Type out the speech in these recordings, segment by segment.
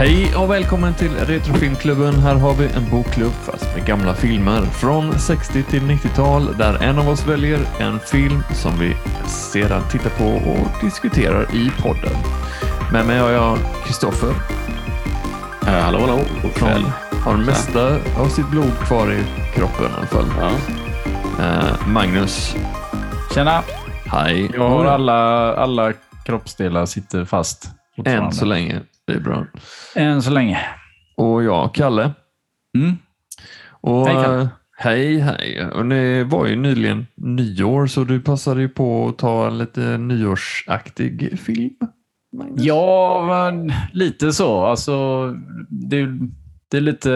Hej och välkommen till Retrofilmklubben. Här har vi en bokklubb fast med gamla filmer från 60 till 90-tal där en av oss väljer en film som vi sedan tittar på och diskuterar i podden. Med mig har jag Kristoffer. Uh, hallå, hallå. God kväll. Har det mesta av sitt blod kvar i kroppen i alla fall. Ja. Uh, Magnus. Tjena! Hej. Jag har alla, alla kroppsdelar sitter fast. Än så länge. Det är bra. Än så länge. Och jag, Kalle. Mm. Och, Hej, Kalle. eh, Hej, hej. Och det var ju nyligen nyår, så du passade ju på att ta en lite nyårsaktig film. Magnus. Ja, men lite så. Alltså, det, det är lite...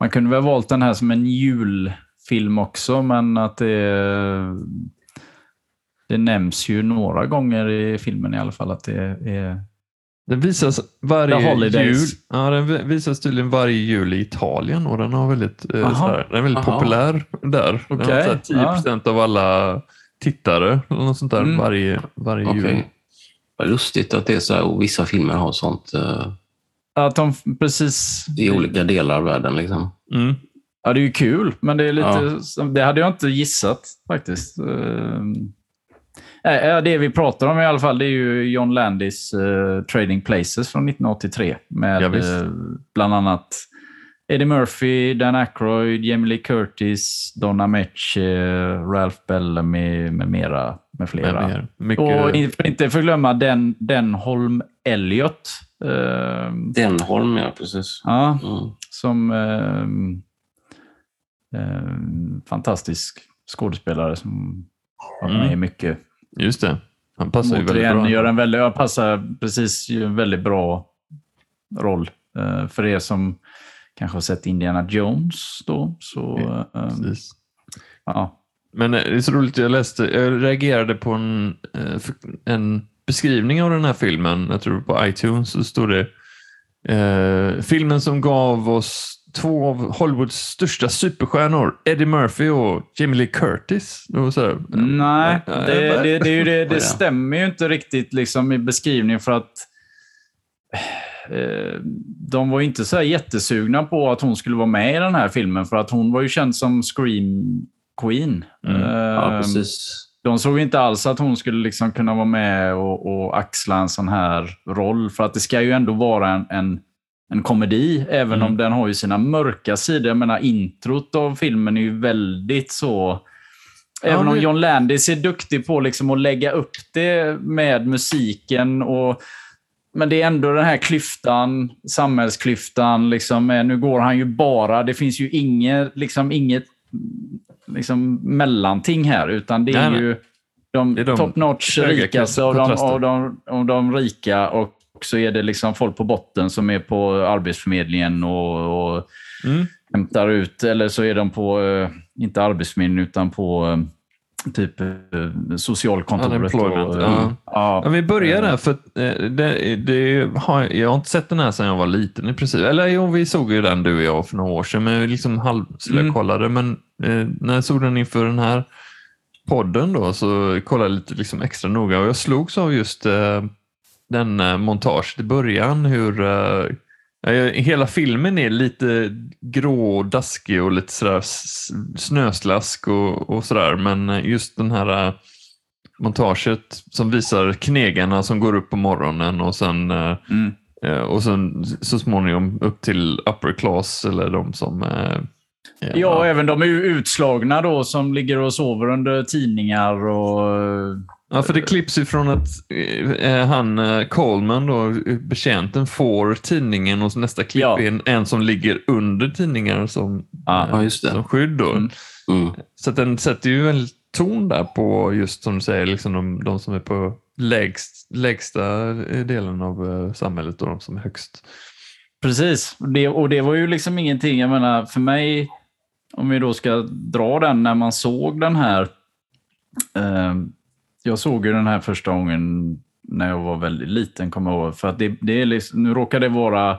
Man kunde väl ha valt den här som en julfilm också, men att det... Det nämns ju några gånger i filmen i alla fall att det är... Den visas varje jul. Ja, den visas tydligen varje jul i Italien och den, har väldigt, eh, sådär, den är väldigt Aha. populär där. Den har Okej, såhär 10 procent av alla tittare eller något sånt där Mm. varje, varje Okej. jul. Vad lustigt att det är så här, och vissa filmer har sånt eh, Att de precis... i olika delar av världen. Liksom. Mm. Ja, det är ju kul, men det är lite... Ja. Det hade jag inte gissat faktiskt. Äh, det vi pratar om i alla fall, det är ju John Landis eh, Trading Places från 1983. Med Ja, eh, bland annat Eddie Murphy, Dan Aykroyd, Jamie Lee Curtis, Donna Mecce, Ralph Bellamy med mera. Med flera. Mer. Mycket, Och in- för inte förglömma den, den Holm Elliot. ehm, Denholm, ja precis. ja, Mm. som ehm, ehm, fantastisk skådespelare som har Mm. med mycket. Just det. Han passar ju väldigt bra. gör en väldigt, ja, passar precis, en väldigt bra roll. Eh, för er som kanske har sett Indiana Jones då, så ehm, Precis. ja. Men det är så roligt, jag läste, jag reagerade på en, en beskrivning av den här filmen, jag tror på iTunes, så stod det eh, filmen som gav oss två av Hollywoods största superstjärnor, Eddie Murphy och Jamie Lee Curtis. Så Nej, det, det, det, det, det stämmer ju inte riktigt liksom i beskrivningen för att eh, de var inte så jättesugna på att hon skulle vara med i den här filmen för att hon var ju känd som Scream Queen. Mm. Ja, Eh, precis. de såg inte alls att hon skulle liksom kunna vara med och, och axla en sån här roll. För att det ska ju ändå vara en, en, en komedi, även Mm. om den har ju sina mörka sidor. Jag menar, introt av filmen är ju väldigt så... Ja, Även om John Landis är duktig på liksom att lägga upp det med musiken. Och, men det är ändå den här klyftan, samhällsklyftan. Liksom, med, nu går han ju bara... Det finns ju inget, liksom, inget liksom, mellanting här, utan det är Nej, ju de, de top notch höga rikaste av de, av, de, av de rika och så är det liksom folk på botten som är på Arbetsförmedlingen och, och Mm. hämtar ut, eller så är de på, eh, inte Arbetsförmedlingen, utan på eh, typ eh, socialkontoret. Och, ja. ja. Ja, vi börjar där, för det, det har, jag har inte sett den här sedan jag var liten i princip. Eller jo, vi såg ju den du och jag för några år sedan, men vi liksom halvslökollade. Men eh, när jag såg den inför den här podden då, så kollade jag lite liksom extra noga och jag slogs av just eh, den eh, montaget i början, hur eh, ja, hela filmen är lite grå och daskig och lite sådär snöslask och, och sådär, men eh, just den här eh, montaget som visar knegarna som går upp på morgonen och sen, eh, Mm. eh, och sen så småningom upp till upper class eller de som... eh, eh, Ja, och även de utslagna då som ligger och sover under tidningar och... Ja, för det klipps ju från att eh, han eh, Coleman, då, betjänten, får tidningen och så nästa klipp Ja. är en, en som ligger under tidningar som, Ja. eh, Ja, just det. som skydd. Då. Mm. Mm. Så att den sätter ju en ton där på just som du säger, liksom de, de som är på lägst, lägsta delen av eh, samhället och de som är högst. Precis, det, och det var ju liksom ingenting, jag menar för mig, om vi då ska dra den när man såg den här. Eh, jag såg ju den här första gången när jag var väldigt liten, kommer jag ihåg. För att det, det är liksom, nu råkar det vara,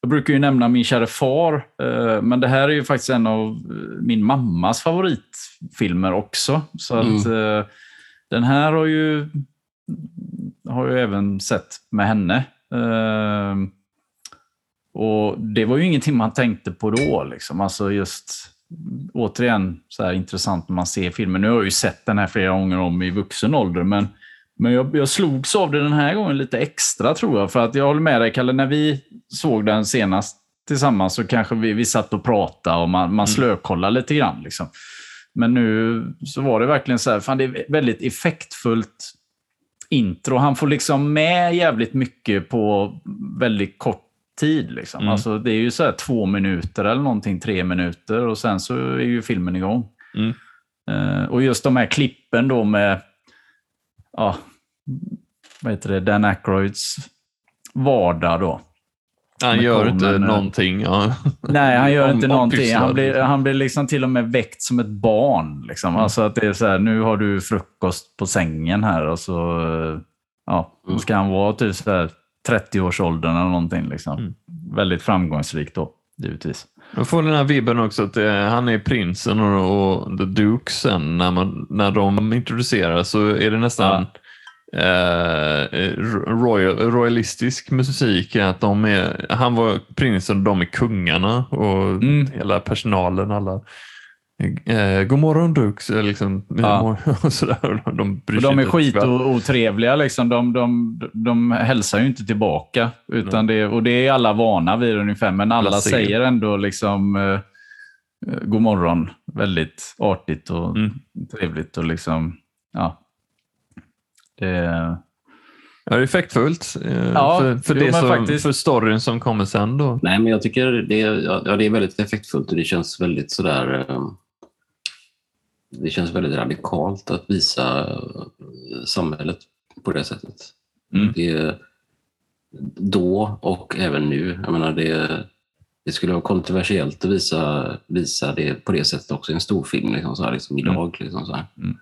jag brukar ju nämna min kära far, eh, men det här är ju faktiskt en av eh, min mammas favoritfilmer också. Så att eh, den här har ju har jag även sett med henne. Och Det var ju ingenting man tänkte på då. Liksom. Alltså just återigen så här intressant när man ser filmen. Nu har jag ju sett den här flera gånger om i vuxen ålder, men, men jag, jag slogs av det den här gången lite extra tror jag. För att jag håller med dig, Kalle, när vi såg den senast tillsammans så kanske vi, vi satt och pratade och man, man slökollade lite grann. Liksom. Men nu så var det verkligen så här, fan det är väldigt effektfullt intro. Han får liksom med jävligt mycket på väldigt kort tid. Liksom. Mm. Alltså, det är ju så två minuter eller någonting, tre minuter och sen så är ju filmen igång. Mm. Uh, och just de här klippen då med, ja, vad heter det, Dan Aykroyds vardag då. Han gör inte men, någonting. Ja. Nej, han gör inte någonting. Han blir, han blir liksom till och med väckt som ett barn. Liksom. Mm. Alltså att det är så här, nu har du frukost på sängen här och så ja, mm. ska han vara typ så här 30-årsåldern eller någonting. Liksom. Mm. Väldigt framgångsrik då, givetvis. Jag får den här vibben också att det, han är prinsen och, och The Duke sen när, man, när de introduceras så är det nästan ja eh, royal, royalistisk musik. Att de är, han var prinsen och de är kungarna och mm. hela personalen. alla Eh, god morgon Dux. Eh, liksom, ja. och sådär. De, och de är skitotrevliga. Liksom. De, de, de hälsar ju inte tillbaka. Utan det, och det är alla vana vid ungefär. Men alla säger ändå liksom, eh, god morgon. Väldigt artigt och mm. trevligt. Och liksom, ja, det... Ja, det är effektfullt eh, ja, för, för, det som, faktiskt... för storyn som kommer sen. Då. Nej, men jag tycker det är, ja, det är väldigt effektfullt och det känns väldigt sådär... Eh, det känns väldigt radikalt att visa eh, samhället på det sättet. Mm. Det, då och även nu. Jag menar, det, det skulle vara kontroversiellt att visa, visa det på det sättet också i en storfilm liksom, så här, liksom, idag. Mm. Liksom, så mm.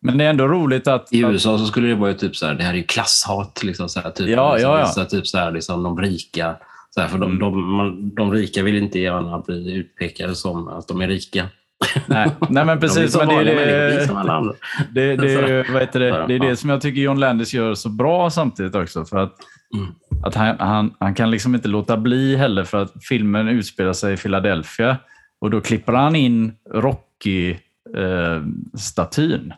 Men det är ändå roligt att... I USA så skulle det vara typ så här, det här är ju klasshat. Liksom, så här, typ, ja, liksom, ja, ja. Så typ så här, liksom, de rika. Så här, för de, mm. de, man, de rika vill inte gärna bli utpekade som att de är rika. Nej, Nej men precis. De men det, det, som alla andra. Det, det, vad heter det, det är det som jag tycker John Landis gör så bra samtidigt också. För att, mm. att han, han, han kan liksom inte låta bli heller för att filmen utspelar sig i Philadelphia. Och då klipper han in Rocky-statyn. Eh,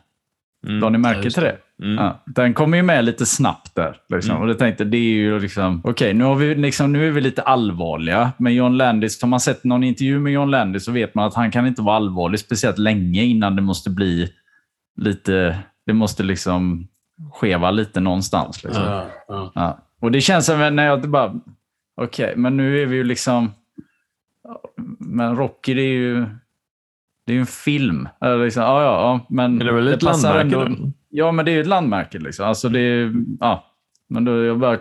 Mm. Har ni märke till det? Mm. Ja, den kommer ju med lite snabbt där. Liksom. Mm. Och jag tänkte, det är ju liksom, okej, okay, nu, har vi, liksom, nu är vi lite allvarliga. Men John Landis, har man sett någon intervju med John Landis så vet man att han kan inte vara allvarlig speciellt länge innan det måste bli lite, det måste liksom skeva lite någonstans. Liksom. Ja, ja. Ja. Och det känns som när jag bara, okej, okay, men nu är vi ju liksom, men Rocky det är ju, det är ju en film. Liksom, ja, ja, men det är väl ett landmärke? Ändå, ja, men det är ju ett landmärke. Liksom. Alltså, det är, ja, men då, jag bara,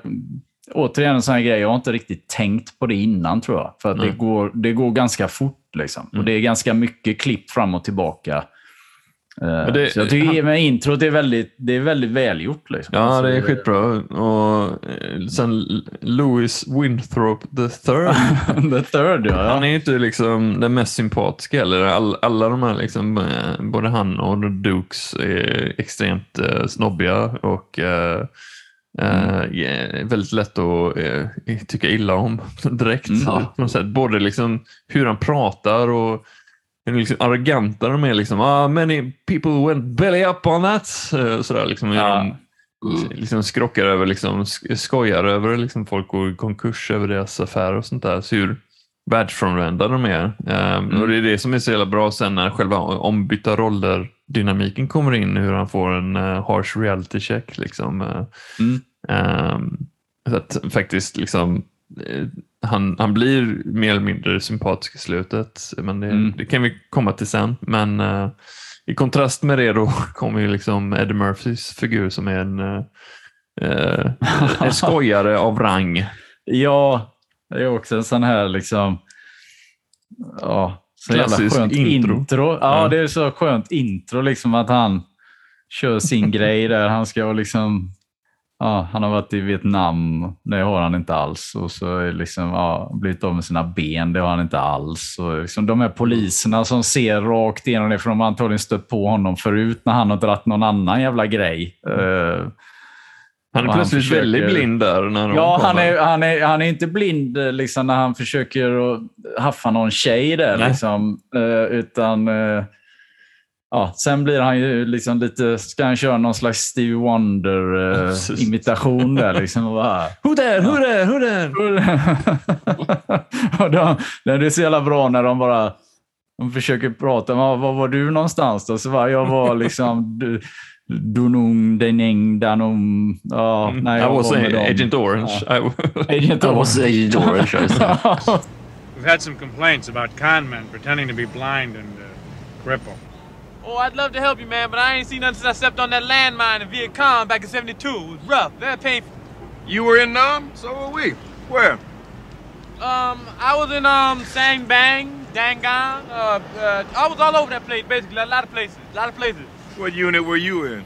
återigen en sån här grej. Jag har inte riktigt tänkt på det innan, tror jag. För att det, går, det går ganska fort. Liksom. Mm. Och det är ganska mycket klipp fram och tillbaka. Uh, det, så jag tycker han, introt är väldigt, det är väldigt välgjort. Liksom. Ja, alltså, det är skitbra. Och eh, sen Louis Winthrop the third. the third ja. Han är inte liksom den mest sympatiska heller. All, alla de här, liksom, eh, både han och Dukes är extremt uh, snobbiga och uh, Mm. Uh, väldigt lätt att uh, tycka illa om direkt. Mm. Både liksom hur han pratar och liksom arroganta de är. Liksom, ah, many people went belly up on that. Eh, sådär, liksom, ja. de, mm. liksom skrockar över, liksom, skojar över liksom, folk går i konkurs över deras affärer och sånt där. Så hur världsfrånvända de är. Um, mm. Och Det är det som är så jävla bra sen när själva ombytta roller dynamiken kommer in, hur han får en uh, harsh reality check. Liksom. Uh, mm. um, så att faktiskt liksom han, han blir mer eller mindre sympatisk i slutet, men det, mm. det kan vi komma till sen. Men uh, i kontrast med det då kommer ju liksom Eddie Murphys figur som är en, uh, en skojare av rang. Ja, det är också en sån här liksom... Ja, så Klassisk skönt intro. intro. Ja, ja, det är så skönt intro liksom att han kör sin grej där. Han ska liksom Ja, han har varit i Vietnam, det har han inte alls. Och så är liksom, ja, blivit av med sina ben, det har han inte alls. Och liksom, de här poliserna som ser rakt igenom det, för de har antagligen stött på honom förut när han har dratt någon annan jävla grej. Uh, Han är Och han plötsligt försöker- väldigt blind där när de Ja, han är, han, är, han är inte blind eh, liksom, när han försöker haffa någon tjej där. Liksom, eh, utan eh, ja, sen blir han ju liksom lite... Ska han köra någon slags Stevie. Wonder-imitation där? Liksom, och bara, Who there? Who there? Who there? och de, det är så jävla bra när de bara de försöker prata. Var, var var du någonstans? Då? Så var jag var liksom du- Dunung, Deneng, Danum. Ja, nej, Mm. I jag was var med dem. Agent Orange. I, Agent I was Agent Orange. I. We've had some complaints about con men pretending to be blind and uh, crippled. Oh, I'd love to help you, man, but I ain't seen nothing since I stepped on that landmine in Viet Cong back in 72. It was rough, very painful. You were in Nam? So were we. Where? Um, I was in, um, Sang Bang, Dangang. Uh, uh, I was all over that place, basically, a lot of places, a lot of places. What unit were you in?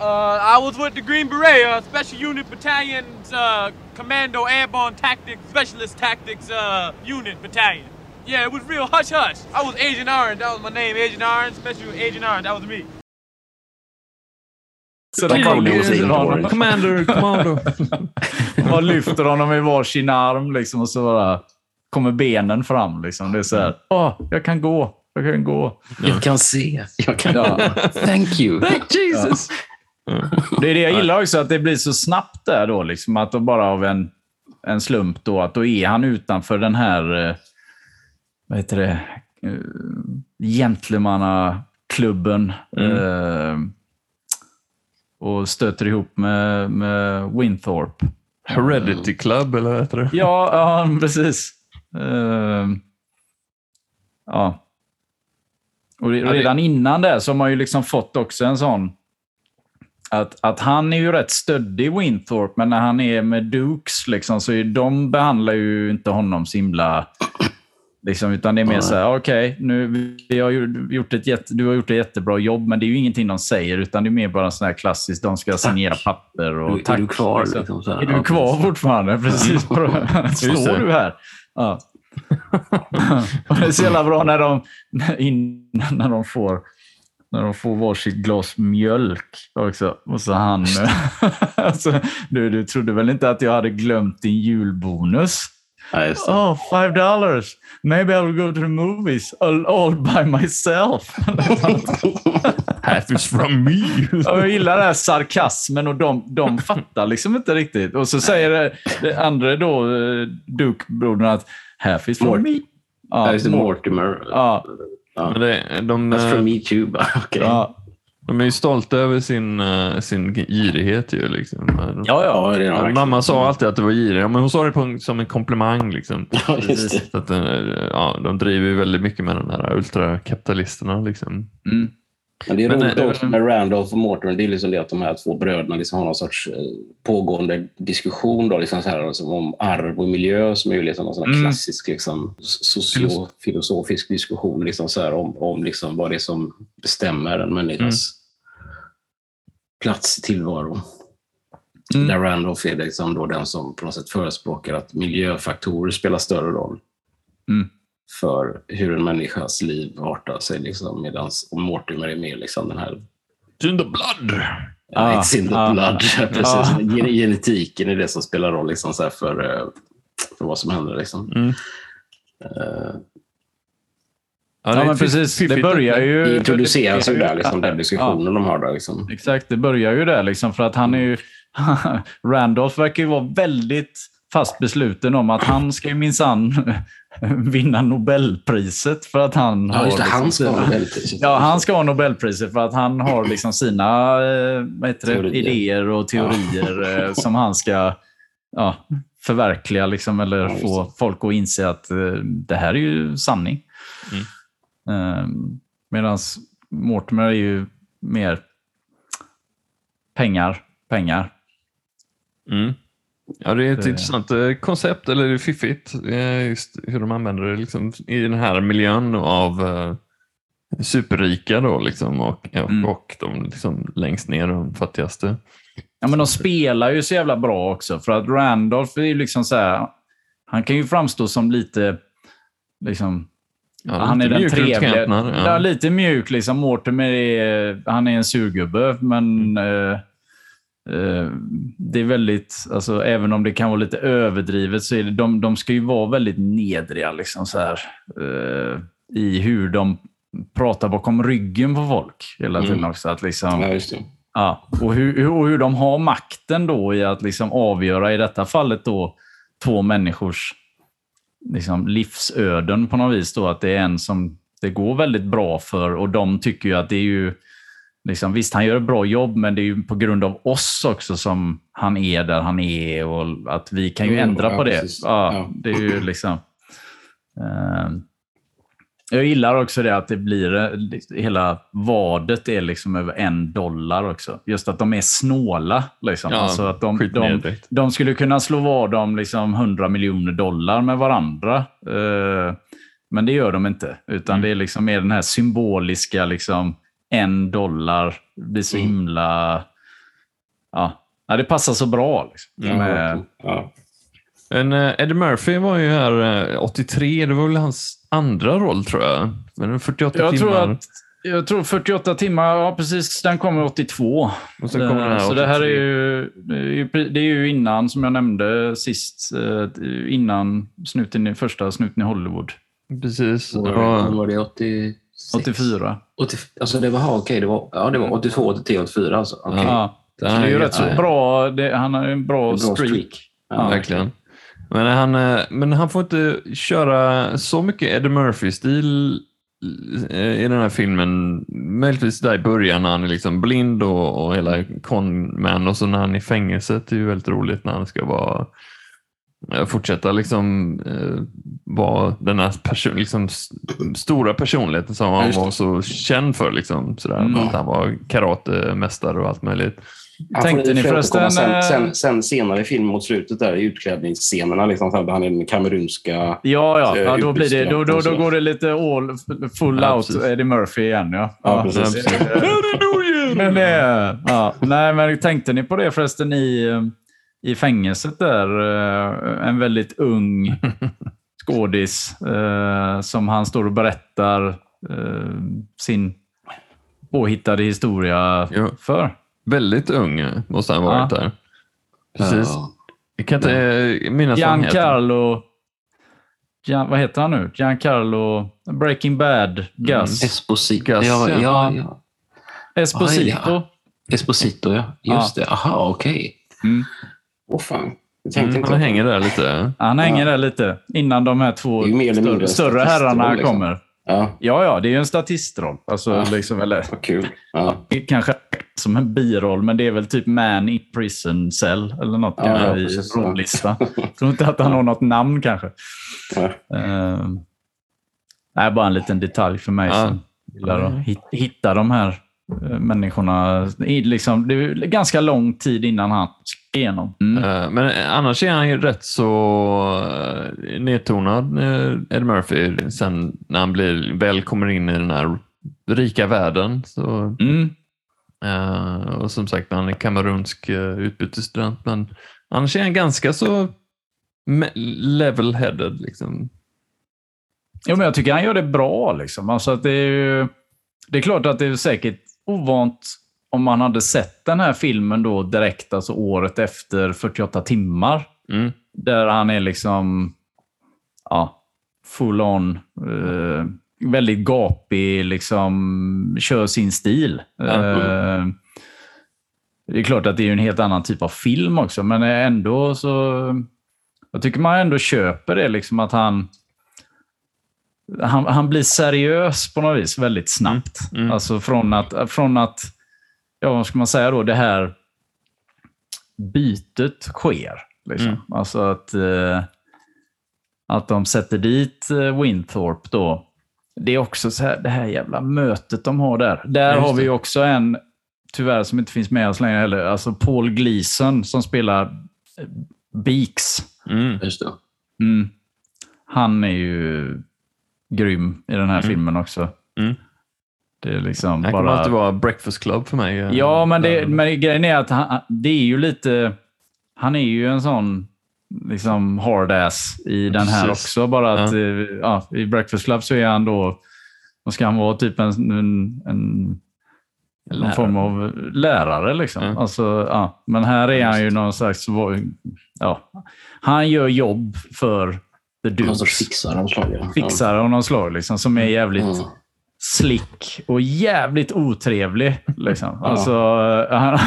Uh, I was with the Green Beret, uh, Special Unit Battalion's, uh, Commando Airborne Tactics, Specialist Tactics, uh, Unit Battalion. Yeah, it was real hush-hush. I was Agent Orange, that was my name, Agent Orange, Special Agent Orange, that was me. Så de Kom bara hos Agent lyfter honom, Orange. Commander, commando. bara lyfter honom i varsin arm liksom, och så bara kommer benen fram. Liksom. Det är så här, åh, jag kan gå, jag kan gå. Jag kan se. Jag kan... Ja. Thank you. Jesus! Det är det jag gillar också, att det blir så snabbt där då. Liksom, att då bara av en, en slump då, att då är han utanför den här, eh, vad heter det, uh, gentlemannaklubben. eh, och stöter ihop med, med Winthorpe. Heredity Club, eller vad heter det? Ja, ja precis. Eh, ja. Och redan innan det så har man ju liksom fått också en sån... Att, att han är ju rätt stöddig, Winthorpe, men när han är med Dukes liksom, så är, de behandlar ju inte honom så himla... Liksom, utan det är mer så här, okej, nu vi har ju gjort ett jätte, du har gjort ett jättebra jobb, men det är ju ingenting de säger, utan det är mer bara sån här klassiskt, de ska signera papper och Är tack. du kvar? liksom. Liksom, så här. Är du kvar precis. fortfarande? Precis. Står du här? Ja. och det är så jävla bra när de, in, när de får när de får varsitt glas mjölk också. Och så han... alltså, du, du trodde väl inte att jag hade glömt din julbonus? Ja. Oh, five dollars. Maybe I will go to the movies all, all by myself. Half is from me. Ja, jag gillar den här sarkasmen och de, de fattar liksom inte riktigt. Och så säger det, det andra då, eh, Duke-brodern, att half is from Mort- me. Ja, det. Mort- Mortimer. Ja, Men det, de, That's from eh, me too. Okej. ja. De är ju stolta över sin, eh, sin girighet. Ju, liksom. Ja, Ja, det är. Mamma sa alltid att det var girig, men hon sa det på, en- som en komplimang. Liksom. Ja, just det. Att, ja, de driver ju väldigt mycket med de här ultrakapitalisterna. Liksom. Mm. Men det är roligt eh, också med Randolph och Mortimer. Det är liksom det att de här två bröderna liksom har någon sorts eh, pågående diskussion då, liksom så här, alltså, om arv och miljö som är ju liksom en sån Mm. klassisk liksom, sociofilosofisk diskussion liksom så här, om, om liksom vad det är som bestämmer en människas plats i tillvaron. Mm. Där Randolph är liksom då den som på något sätt förespråkar att miljöfaktorer spelar större roll Mm. För hur en människas liv artar sig. Liksom, Medan Mortimer är mer liksom den här In the blood! Ja, Ah, it's in the ah, blood. Precis. ah. Gen- Genetiken är det som spelar roll liksom, så här, för, eh, för vad som händer. Liksom. Mm. Eh, Ja, Ja, men precis. Det börjar ju... Det introduceras ju där, liksom, Ja. den diskussionen de har där. Liksom. Exakt, det börjar ju där. Liksom, för att han är ju... Randolph verkar ju vara väldigt fast besluten om att han ska ju minsann vinna Nobelpriset för att han Ja, har... liksom Han ska ha sina- Nobelpriset. Ja, han ska ha Nobelpriset för att han har liksom sina eh, det, idéer och teorier eh, som han ska ja, förverkliga liksom, eller Ja, få folk att inse att eh, det här är ju sanning. Mm. Medan Mortimer är ju mer pengar, pengar. Mm. Ja, det är ett Det- intressant eh, koncept, eller det är fiffigt, eh, just hur de använder det liksom, i den här miljön av eh, superrika då, liksom, och, Mm. och de liksom, längst ner, de fattigaste. Ja, men de spelar ju så jävla bra också. För att Randolph är ju liksom så här, han kan ju framstå som lite, liksom, Ja, han är lite den mjuk runt trevliga. kanterna, Ja. lite mjuk. Liksom. Mortimer är, han är en surgubbe, men Mm. eh, eh, det är väldigt, alltså, även om det kan vara lite överdrivet, så är det, de, de ska ju vara väldigt nedriga liksom, så här, eh, i hur de pratar bakom ryggen på folk hela tiden Mm. också. Att liksom, Ja. Ja, och hur, hur, och hur de har makten då i att liksom avgöra, i detta fallet då, två människors liksom, livsöden på något vis. Då, att det är en som det går väldigt bra för och de tycker ju att det är ju... Liksom, visst, han gör ett bra jobb, men det är ju på grund av oss också som han är där han är och att vi kan ju Mm, ändra ja, på det. precis. Ja, Ja. Det är ju liksom... eh, jag gillar också det att det blir, eh, hela vadet är liksom över en dollar också. Just att de är snåla. Liksom. Ja, alltså att de, de, de skulle kunna slå vad om liksom 100 miljoner dollar med varandra. Eh, men det gör de inte. Utan Mm. det är liksom mer den här symboliska, liksom, en dollar. Det blir så Mm. himla... Ja. ja, det passar så bra. Liksom. Ja, Med- ja. Men eh, Eddie Murphy var ju här eh, 83, det var väl hans andra roll tror jag. Men det var 48 jag, timmar. tror att, jag tror 48 timmar, ja precis, den kommer 82. Och sen kommer Eh, den här så det här är 83. ju, det är ju, innan, som jag nämnde sist, eh, innan snuten, i- första snuten i Hollywood. Precis. Var, Ja. var det 86? 84. 80, alltså det var, aha, okej, det var, ja, det var 82, 83, 84 alltså. Okej. Ja. Det är ju rätt så bra. Det, han har ju en bra, En bra streak. streak. Ja, Verkligen. Men han, eh, men han får inte köra så mycket Eddie Murphy-stil eh, i den här filmen. Möjligtvis där i början när han är liksom blind och, och hela conman och så när han är i fängelset. Det är ju väldigt roligt när han ska vara eh, fortsätta liksom eh, vara den här person, liksom, stora personligheten som han var så känd för. Liksom, sådär, Mm. Att han var karatemästare och allt möjligt. Han Tänkte ni förresten, återkomma eh, Sen, sen, sen senare i filmen mot slutet där i utklädningsscenerna, liksom, han är den kamerunska... Ja, ja. Eh, ja då, blir det, då, då, då går det lite all, full Ja, out precis. Eddie Murphy igen. Ja, Ja, precis. Men det, ja. Nej, men tänkte ni på det förresten i, eh, i fängelset där? eh, En väldigt ung skådis eh, som han står och berättar eh, sin påhittade historia Jo. för. Väldigt ung måste han ha varit Ja. där. Precis. Ja. Jag kan inte minnas vad han heter. Giancarlo... Gian, vad heter han nu? Giancarlo... Breaking Bad. Gus. Esposito. Gus, ja, ja. ja, ja. Esposito. Ah, Esposito, ja. Just det. Aha, okej. Mm. Åh fan. Jag tänkte Mm, han hänger där lite. Han hänger där lite innan de här två större, större herrarna liksom. kommer. Ja, Ja, ja, det är ju en statistroll. Alltså, Ja. liksom, eller, vad kul. Ja. kanske som en biroll, men det är väl typ Man i Prison Cell eller något Ja, ja, i ja. rollista. Tror inte att han har något namn kanske. Ja. Uh, nej, bara en liten detalj för mig Ja. som gillar att hit- hitta de här människorna. I, liksom, det är ganska lång tid innan han ska igenom. Mm. Eh, Men annars är han ju rätt så eh, nedtonad, eh, Eddie Murphy, sen när han blir, väl kommer in i den här rika världen. Så, Mm. eh, och som sagt, han är kamerunsk utbytesstudent, men annars är han ganska så level-headed. Liksom. Jo, men jag tycker han gör det bra. Liksom. Alltså att det, är ju, det är klart att det är säkert ovant om man hade sett den här filmen då direkt, alltså året efter 48 timmar. Mm. Där han är liksom ja, full on, eh, väldigt gapig, liksom kör sin stil. Eh, det är klart att det är en helt annan typ av film också, men ändå så... Jag tycker man ändå köper det, liksom att han... Han, han blir seriös på något vis väldigt snabbt. Mm. Mm. Alltså från att, från att, ja vad ska man säga då, det här bytet sker. Liksom. Mm. Alltså att, eh, att de sätter dit eh, Winthorpe då. Det är också så här, det här jävla mötet de har där. Där har vi också en, tyvärr som inte finns med oss längre heller, alltså Paul Gleason som spelar eh, Beaks. Mm. Just det. Mm. Han är ju grym i den här filmen också. Mm. Det är liksom kommer bara... alltid vara Breakfast Club för mig. eh, Ja, men, det, men grejen är att han, det är ju lite... Han är ju en sån liksom hard-ass i den här Precis. också. Bara att Ja. eh, ja, i Breakfast Club så är han då... Då ska han vara typ en... en, en någon Lärare. form av lärare. Liksom. Ja. Alltså, ja. Men här är han ju någon slags... Ja, han gör jobb för the Någon sorts dudes. fixare av slag. ja. Fixare av någon slag, liksom, som är jävligt Mm. slick och jävligt otrevlig. Liksom. Alltså, han,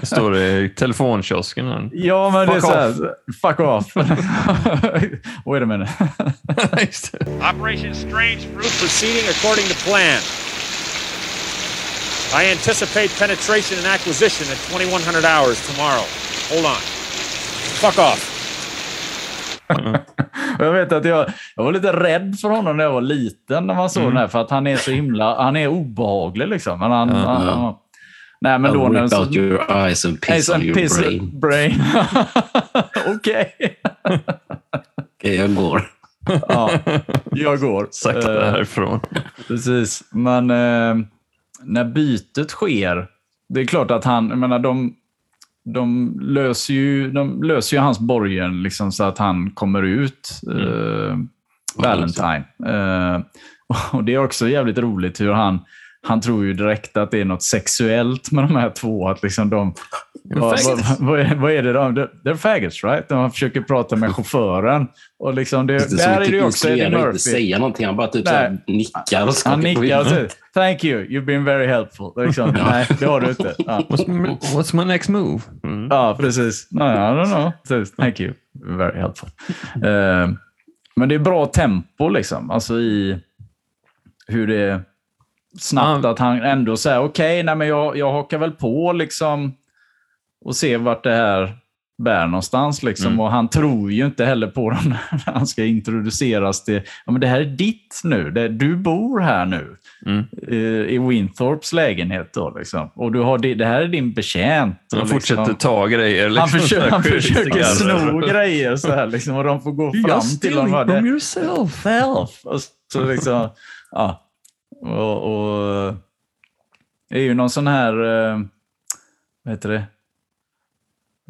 Det står det i telefonkiosken. ja, men det är Fuck så här, fuck off. Wait a minute. Operation Strange Fruit proceeding according to plan. I anticipate penetration and acquisition at 2100 hours tomorrow. Hold on. Fuck off. Och Jag vet att jag, jag var lite rädd för honom när jag var liten när man såg den här, för att han är så himla, han är obehaglig liksom. Men han, han, ja. han, nej, men då när så- out your eyes and piss on your piss brain. brain. Okej. Okej, jag går. ja, jag går. Sakta Eh, härifrån. Precis, men eh, när bytet sker, det är klart att han, jag menar de, de löser ju, de löser ju hans borgen liksom, så att han kommer ut, eh, Valentine. Eh, och det är också jävligt roligt hur han, han tror ju direkt att det är något sexuellt med de här två. Att liksom de, vad, vad, vad, är, det de, they're faggots right? De försöker prata med chauffören. Och liksom det, Det där är det ju också Eddie Murphy. inte säga någonting. Han bara typ så här Nej. nickar och skakar Han nickar och säger “Thank you, you've been very helpful”. Liksom, Nej, det har du inte. Ja, What's, my- next move? Mm. ja precis. No, I don't know. Så, Thank you, very helpful. Eh, men det är bra tempo liksom. Alltså i hur det är snabbt att han ändå säger okej, nej men jag, jag hakar väl på liksom och ser vart det här bär någonstans. Liksom. Mm. Och han tror ju inte heller på dem när han ska introduceras till, ja men det här är ditt nu, det, du bor här nu. Mm. eh, I Winthorps lägenhet då liksom. Och du har det, det här är din betjänt. Han Och fortsätter liksom, ta grejer. han, Liksom, försöker, så här han försöker sno grejer så här liksom, och de får gå fram till honom. och bara, "Det- yourself. self. Och så liksom, ja. Och, och det är ju någon sån här, eh, vad heter det?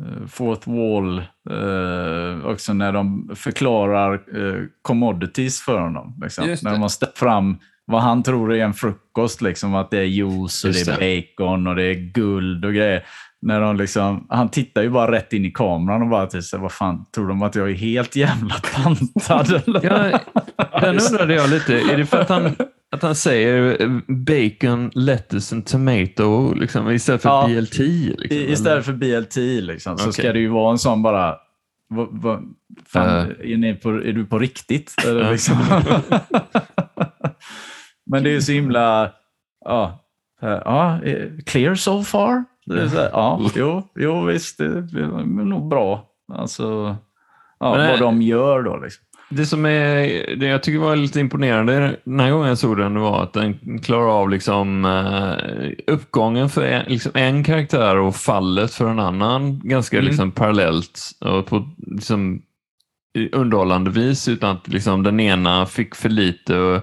Eh, Fourth wall, eh, också när de förklarar eh, commodities för honom. Liksom. När de har ställt fram vad han tror är en frukost, liksom, att det är juice och det är bacon och det är guld och grejer. När de liksom, han tittar ju bara rätt in i kameran och bara så här, vad fan, tror de att jag är helt jävla pantad? Ja, den undrade jag lite. Är det för att han, att han säger eh, bacon, lettuce and tomato liksom, istället för Ja. BLT? Liksom, istället för BLT liksom, så ska det ju vara en sån bara... Vad, vad, fan, Eh. är, ni på, är du på riktigt? Eller liksom. Men det är ju så himla... Ja, eh, ja eh, clear so far? Här, ja, jo, jo, visst. Det är nog bra. Alltså, ja, Men, vad de gör då. Liksom. Det som är, det jag tycker var lite imponerande den här gången jag såg den var att den klarar av liksom, eh, uppgången för en, liksom en karaktär och fallet för en annan ganska Mm. liksom, parallellt och på liksom, underhållande vis utan att liksom, den ena fick för lite och,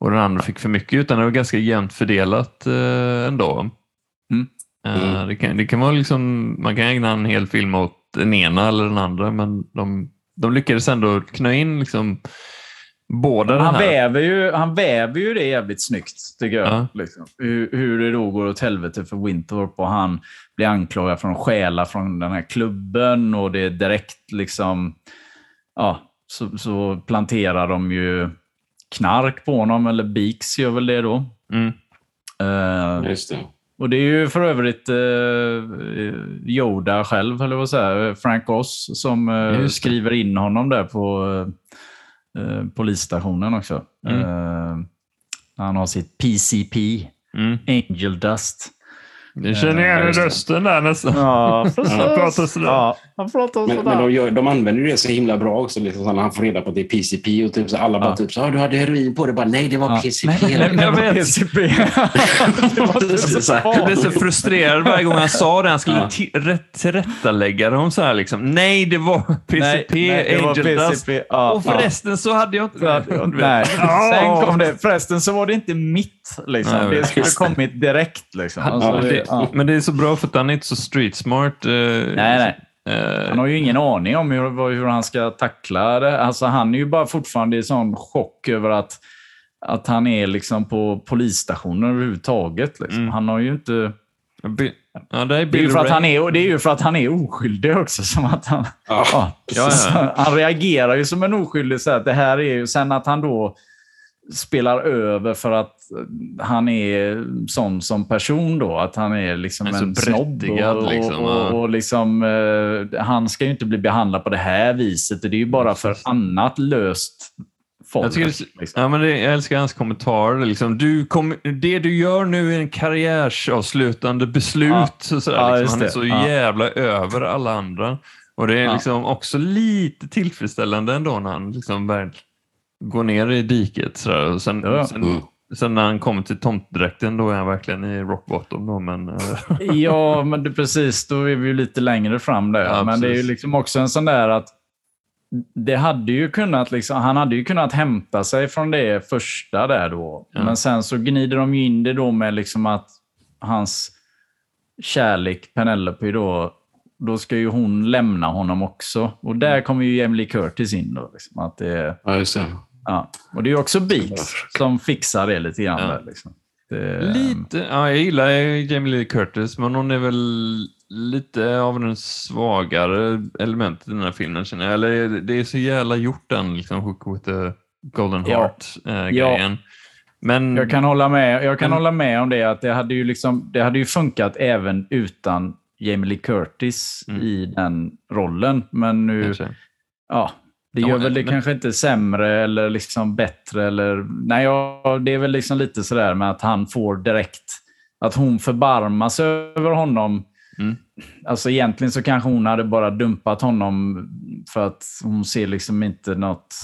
och den andra fick för mycket utan det var ganska jämnt fördelat eh, ändå. Mm. Mm. det, kan, det kan vara liksom, man kan ägna en hel film åt den ena eller den andra men de, de lyckades ändå knö in liksom båda den Han här. väver, ju, han väver ju det jävligt snyggt, tycker jag. Ja. Liksom. Hur, hur det då går åt helvete för Winthorpe och han blir anklagad för att stjäla från den här klubben och det är direkt liksom... Ja, så, så planterar de ju knark på honom, eller Beaks gör väl det då. Mm. Eh, Just det. Och det är ju för övrigt eh, Yoda själv, eller vad säger Frank Oz, som eh, skriver in honom där på eh, polisstationen också. Mm. Eh, han har sitt PCP, Mm. Angel Dust. Jag känner igen just det. rösten där nästan. Ja, Han pratar sådär. Ja, han pratar Men, men de, gör, de använder ju det så himla bra också. Liksom, så när han får reda på att det är PCP och typ, så alla bara Ja. typ så ah, du hade heroin på det. Bara, nej, det var Ja. PCP. Nej, nej, nej, Jag det var vet. PCP. det var inte så Så här. Jag blev så farligt. frustrerad varje gång han sa det. Han skulle Ja. ti- rätt, tillrättalägga dem så här liksom. Nej, det var PCP, Nej, nej, det var. PCP. Ja, Och förresten så hade jag inte... Ja. Nej, Ja. sen kom det. Förresten så var det inte mitt. Liksom. Jag det skulle kommit direkt. Liksom. Alltså, det, ja. men det är så bra för att han är inte så street smart. eh, Nej, nej. eh, Han har ju ingen aning om hur, hur han ska tackla det. Alltså, han är ju bara fortfarande i sån chock över att att han är liksom på polisstationen överhuvudtaget. Liksom. Mm. Han har ju inte... Ja, det är Det är, ju för att han är, det är ju för att han är oskyldig också. Som att han, Ja. ja, Ja, så- ja. han reagerar ju som en oskyldig. Så att det här är ju, sen att han då spelar över för att han är sån som person då. Att han är liksom är en snobb. Och, liksom, och, och, och liksom, eh, han ska ju inte bli behandlad på det här viset. Det är ju bara för annat löst folk. Jag, tycker liksom. ja, men det, jag älskar hans kommentarer. Liksom. Du kom, det du gör nu är en karriärsavslutande beslut. Ja. Så sådär, Ja, liksom. Han är så Ja. jävla över alla andra. Och det är liksom också lite tillfredsställande ändå när han liksom går ner i diket. Sådär. Och sen, Ja. sen, Mm. sen när han kommer till tomtdräkten då är han verkligen i rock bottom. Då, men, eh, Ja, men det, precis. Då är vi ju lite längre fram där. Ja, men det är ju precis. liksom också en sån där att det hade ju kunnat liksom, han hade ju kunnat hämta sig från det första där då. Ja. Men sen så gnider de ju in det då med liksom att hans kärlek Penelope då, då ska ju hon lämna honom också. Och Mm. där kommer ju Lee Curtis in då. Liksom, att det, Ja, just det. Ja. Och det är också Beats som fixar det lite grann. Ja. Där, liksom. det, Lite, ja, jag gillar Jamie Lee Curtis, men hon är väl lite av den svagare elementet i den här filmen känner jag. Eller det är så jävla gjort den, liksom, Hook with the Golden Ja. Heart-grejen. Men Jag kan hålla med, jag kan Men- hålla med om det. att det hade, ju liksom, det hade ju funkat även utan Jamie Lee Curtis Mm. i den rollen. Men nu, ja, det Ja, gör väl det men- kanske inte sämre eller liksom bättre. Eller, nej, ja, det är väl liksom lite sådär med att han får direkt, att hon förbarmas över honom. Mm. Alltså egentligen så kanske hon hade bara dumpat honom för att hon ser liksom inte något...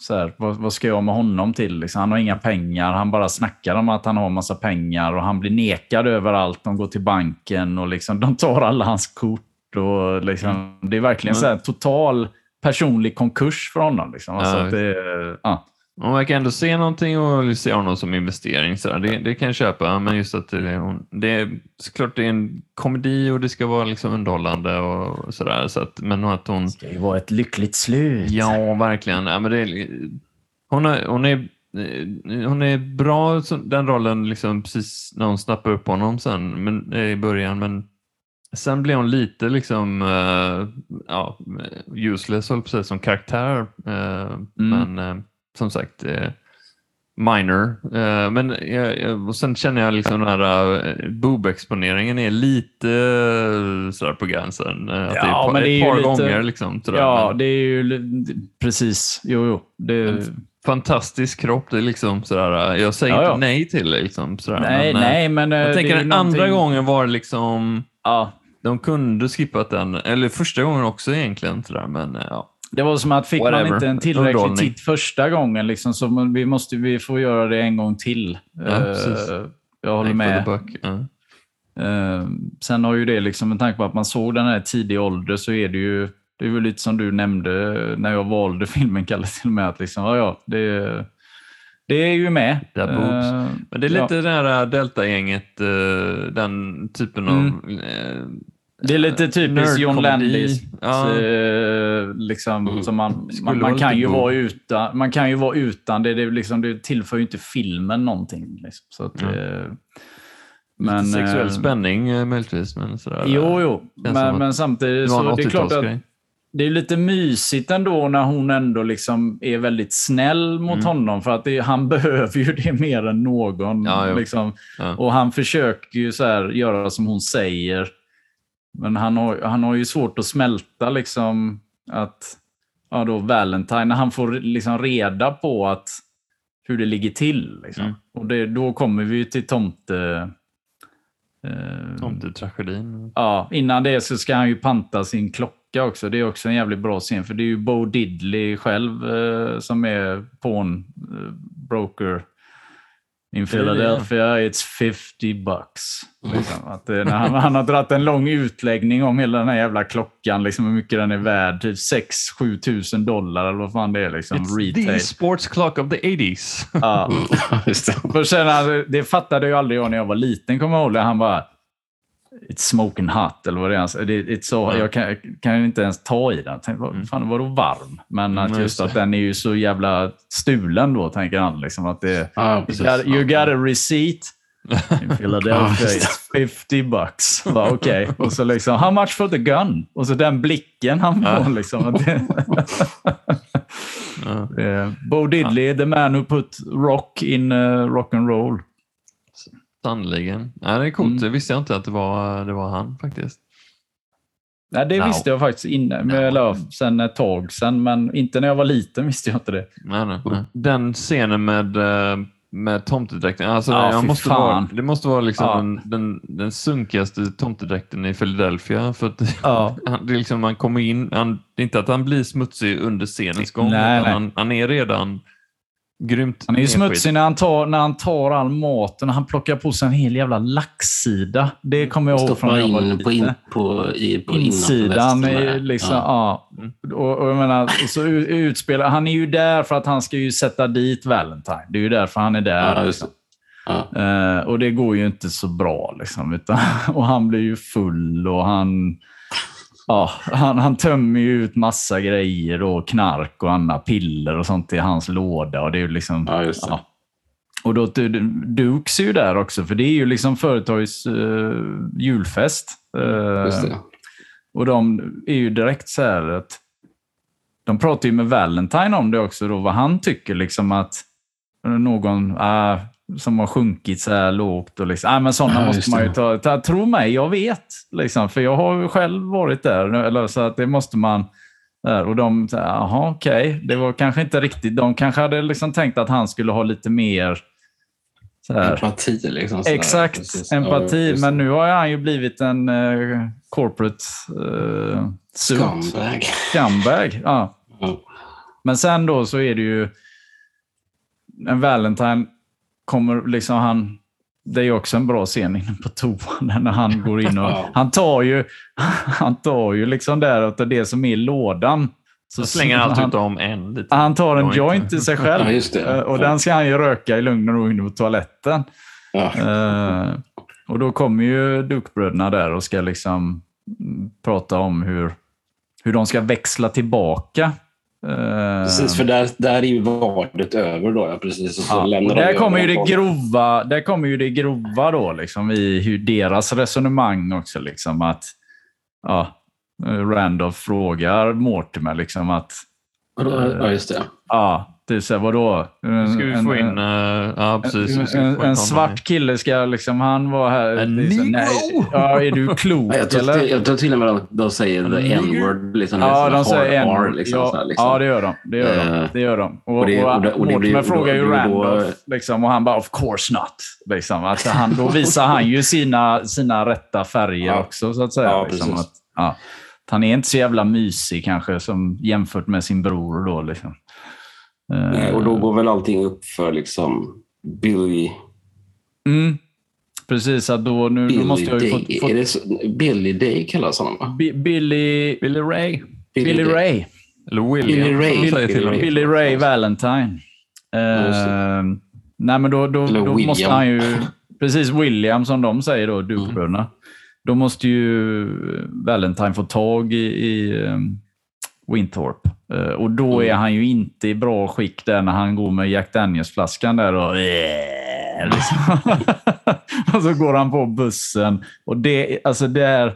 Så här, vad, vad ska jag med honom till? Liksom, han har inga pengar. Han bara snackar om att han har massa pengar och han blir nekad överallt. De går till banken och liksom, de tar alla hans kort. Och liksom, Det är verkligen Mm. så här, total personlig konkurs för honom. Liksom. Alltså, Ja, att det, ja. Man verkar ändå se någonting och se honom som investering. Så. Det, det kan jag köpa, men just att det, det är såklart det är en komedi och det ska vara liksom underhållande och sådär. Så att, men att hon... Det ska ju vara ett lyckligt slut. Ja, verkligen. Ja, men det hon, är, hon, är, hon är bra den rollen liksom precis när hon snappar upp honom sen, men, i början, men sen blir hon lite liksom eh, ja, useless höll på som karaktär. eh, Men eh, som sagt, minor. Men och sen känner jag liksom den här uh, boob-exponeringen är lite uh, sådär på gränsen. Uh, att det är Ja, ett par, men det är ett par lite- gånger. Liksom, sådär. Ja, det är ju precis. Jo, jo. Det, fantastisk kropp. Det är liksom sådär, jag säger Ja, inte ja. nej till det. Liksom, sådär. nej, men, nej, men... Jag det tänker är den andra någonting- gången var det liksom, Ja, de kunde skippat den, eller första gången också egentligen. Sådär, men eh, ja. det var som att fick man Whatever. inte en tillräcklig titt första gången, liksom, så man- vi måste vi får göra det en gång till. Ja, precis. jag håller med. ja. Eh, sen har ju det, liksom, med tanke på att man såg den här tidig ålder, så är det ju det är väl lite som du nämnde när jag valde filmen, Kalle, till och med. Att liksom, ja, ja, det, det är ju med. Det är boobs. Eh, Men det är ja. lite det här Delta-gänget, eh, den typen Mm. av... eh, Det är lite typiskt John. Landis. Ja. Eh, liksom, Mm. man, man, man, kan ju god. vara utan, man kan ju vara utan det. Det, liksom, det tillför ju inte filmen någonting. Liksom. Så att, Mm. eh, lite men, sexuell eh, spänning eh, möjligtvis. Men sådär, Jo, jo. Men, men samtidigt så det är klart att 80-talsgrej. Det är lite mysigt ändå när hon ändå liksom är väldigt snäll mot Mm. honom. För att det, han behöver ju det mer än någon. Ja, liksom. Ja. Och han försöker ju så här göra som hon säger. Men han har, han har ju svårt att smälta liksom att ja, då Valentine, när han får liksom reda på att hur det ligger till. Liksom. Mm. Och det, då kommer vi ju till tomte... Eh, Tomtetragedin. Ja, innan det så ska han ju panta sin klocka också. Det är också en jävligt bra scen, för det är ju Bo Diddley själv eh, som är pawn eh, broker. In Philadelphia it's 50 bucks. Liksom. Att, eh, när han, han har dragit en lång utläggning om hela den här jävla klockan, liksom hur mycket den är värd. Typ 6-7 tusen dollar eller vad fan det är. Liksom, It's retail. the sports clock of the 80s. Ja. För sen, alltså, det fattade jag aldrig jag när jag var liten, kommer jag ihåg. Han bara, It's smoking hot, eller vad det är. Alltså, det, it's so, Jag kan, kan inte ens ta i den. Tänk, vad fan, vadå varm? Men att Mm, just just att den är ju så jävla stulen då, tänker han. Liksom, att det, Ja, you, got, you got a receipt. In Philadelphia it's 50 bucks. Okej. Och så liksom, how much for the gun? Och så den blicken han får. Liksom, att. Eh, Bo Diddley, the man who put rock in uh, rock and roll. Sannoliken. Ja, det är coolt. Mm. Det visste jag inte att det var, det var han faktiskt. Nej, det No. visste jag faktiskt innan, No. eller sen ett tag sen, men inte när jag var liten visste jag inte det. Nej, nej, nej. Den scenen med, eh, med tomtedräkten, alltså Ja, jag måste fan. vara, det måste vara liksom Ja. den, den, den sunkigaste tomtedräkten i Philadelphia. För att han, det är liksom, man kommer in, han, det är inte att han blir smutsig under scenens gång, Nej, nej. Han, han är redan grymt Han är ju smutsig när han, tar, när han tar all maten och han plockar på sig en hel jävla laxsida. Det kommer jag ihåg från när jag var in på, in, liten. på, i, på Insidan är liksom, Ja. ja. Och, och jag menar, och så utspelar, han är ju där för att han ska ju sätta dit Valentine. Det är ju därför han är där. Ja, liksom. Ja. Eh, och det går ju inte så bra. Liksom, utan, och han blir ju full och han, ja, han, han tömmer ju ut massa grejer och knark och andra piller och sånt i hans låda. Och det är ju liksom, Ja, det. ja. Och då, Dukes är ju där också, för det är ju liksom företagets julfest. Eh, Just det. och de är ju direkt så här att de pratar ju med Valentine om det också, då, vad han tycker. liksom att Någon ah, som har sjunkit så här lågt. Och liksom, ah, men sådana Ja, måste man ju ta, ta. Tro mig, jag vet. Liksom, för jag har ju själv varit där. Eller, så att det måste man... Där, och de, jaha okej, det var kanske inte riktigt... De kanske hade liksom tänkt att han skulle ha lite mer... Så här, Empati liksom. Exakt, Precis. empati. Ja, men nu har han ju blivit en eh, corporate uh, Scumbag. scumbag. Ja. Ja. Men sen då så är det ju... En Valentine kommer liksom han... Det är också en bra scen inne på toan när han går in och... Han tar ju, han tar ju liksom där det som är i lådan. Så Så slänger han allt han, ut om en lite. han tar en Joint. till sig själv. Ja. Eh, Och den ska han ju röka i lugn och ro inne på toaletten. Ja. Eh, och då kommer ju Duke-bröderna där och ska liksom prata om hur, hur de ska växla tillbaka. Eh, Precis, för där, där är ju vadet över då. Ja, precis. Och så ja, lämnar de där över kommer ju det grova, där kommer ju det grova då, liksom, i hur deras resonemang också. Liksom, att ja, eh, Randolph frågar Mortimer liksom att Ja, just det. ja, det är så här, vadå? En, Ska vi en- få in... eh, ja, precis. En, en, en svart kille ska liksom, han var här. En negro! nej, Ja, är du klok Ja, Jag tror, eller? till, jag tror till och med de, de säger the n-word. Liksom, Ja, liksom, de säger R, liksom, ja, liksom. ja, det gör de. Det gör de. Eh, Det gör de. Och, och det- och, och och Mortimer frågar ju Randolph liksom, och han bara of course not. Liksom. Alltså, han, då visar han ju sina, sina rätta färger Ja. också, så att säga. Ja, liksom, precis. att, ja, han är inte så jävla mysig kanske som jämfört med sin bror. Då, liksom. Eh, Nej, och då går väl allting upp för liksom Billy, mm, precis, att då, nu, Billy då måste jag ju Day. få, få Är det så, Billy Day kallas honom va? Bi- Billy, Billy Ray. Billy Day. Ray. Eller William. Billy Ray. Billy honom. Ray. Billy Ray Valentine. Eh, nej, men då, då, Eller då William. måste han ju... Precis, William som de säger då, Mm. Duke-bröderna. Då måste ju Valentine få tag i, i um, Winthorpe. Eh, och då Mm. är han ju inte i bra skick där när han går med Jack Daniels-flaskan där och... liksom. och så går han på bussen. Och det, alltså det är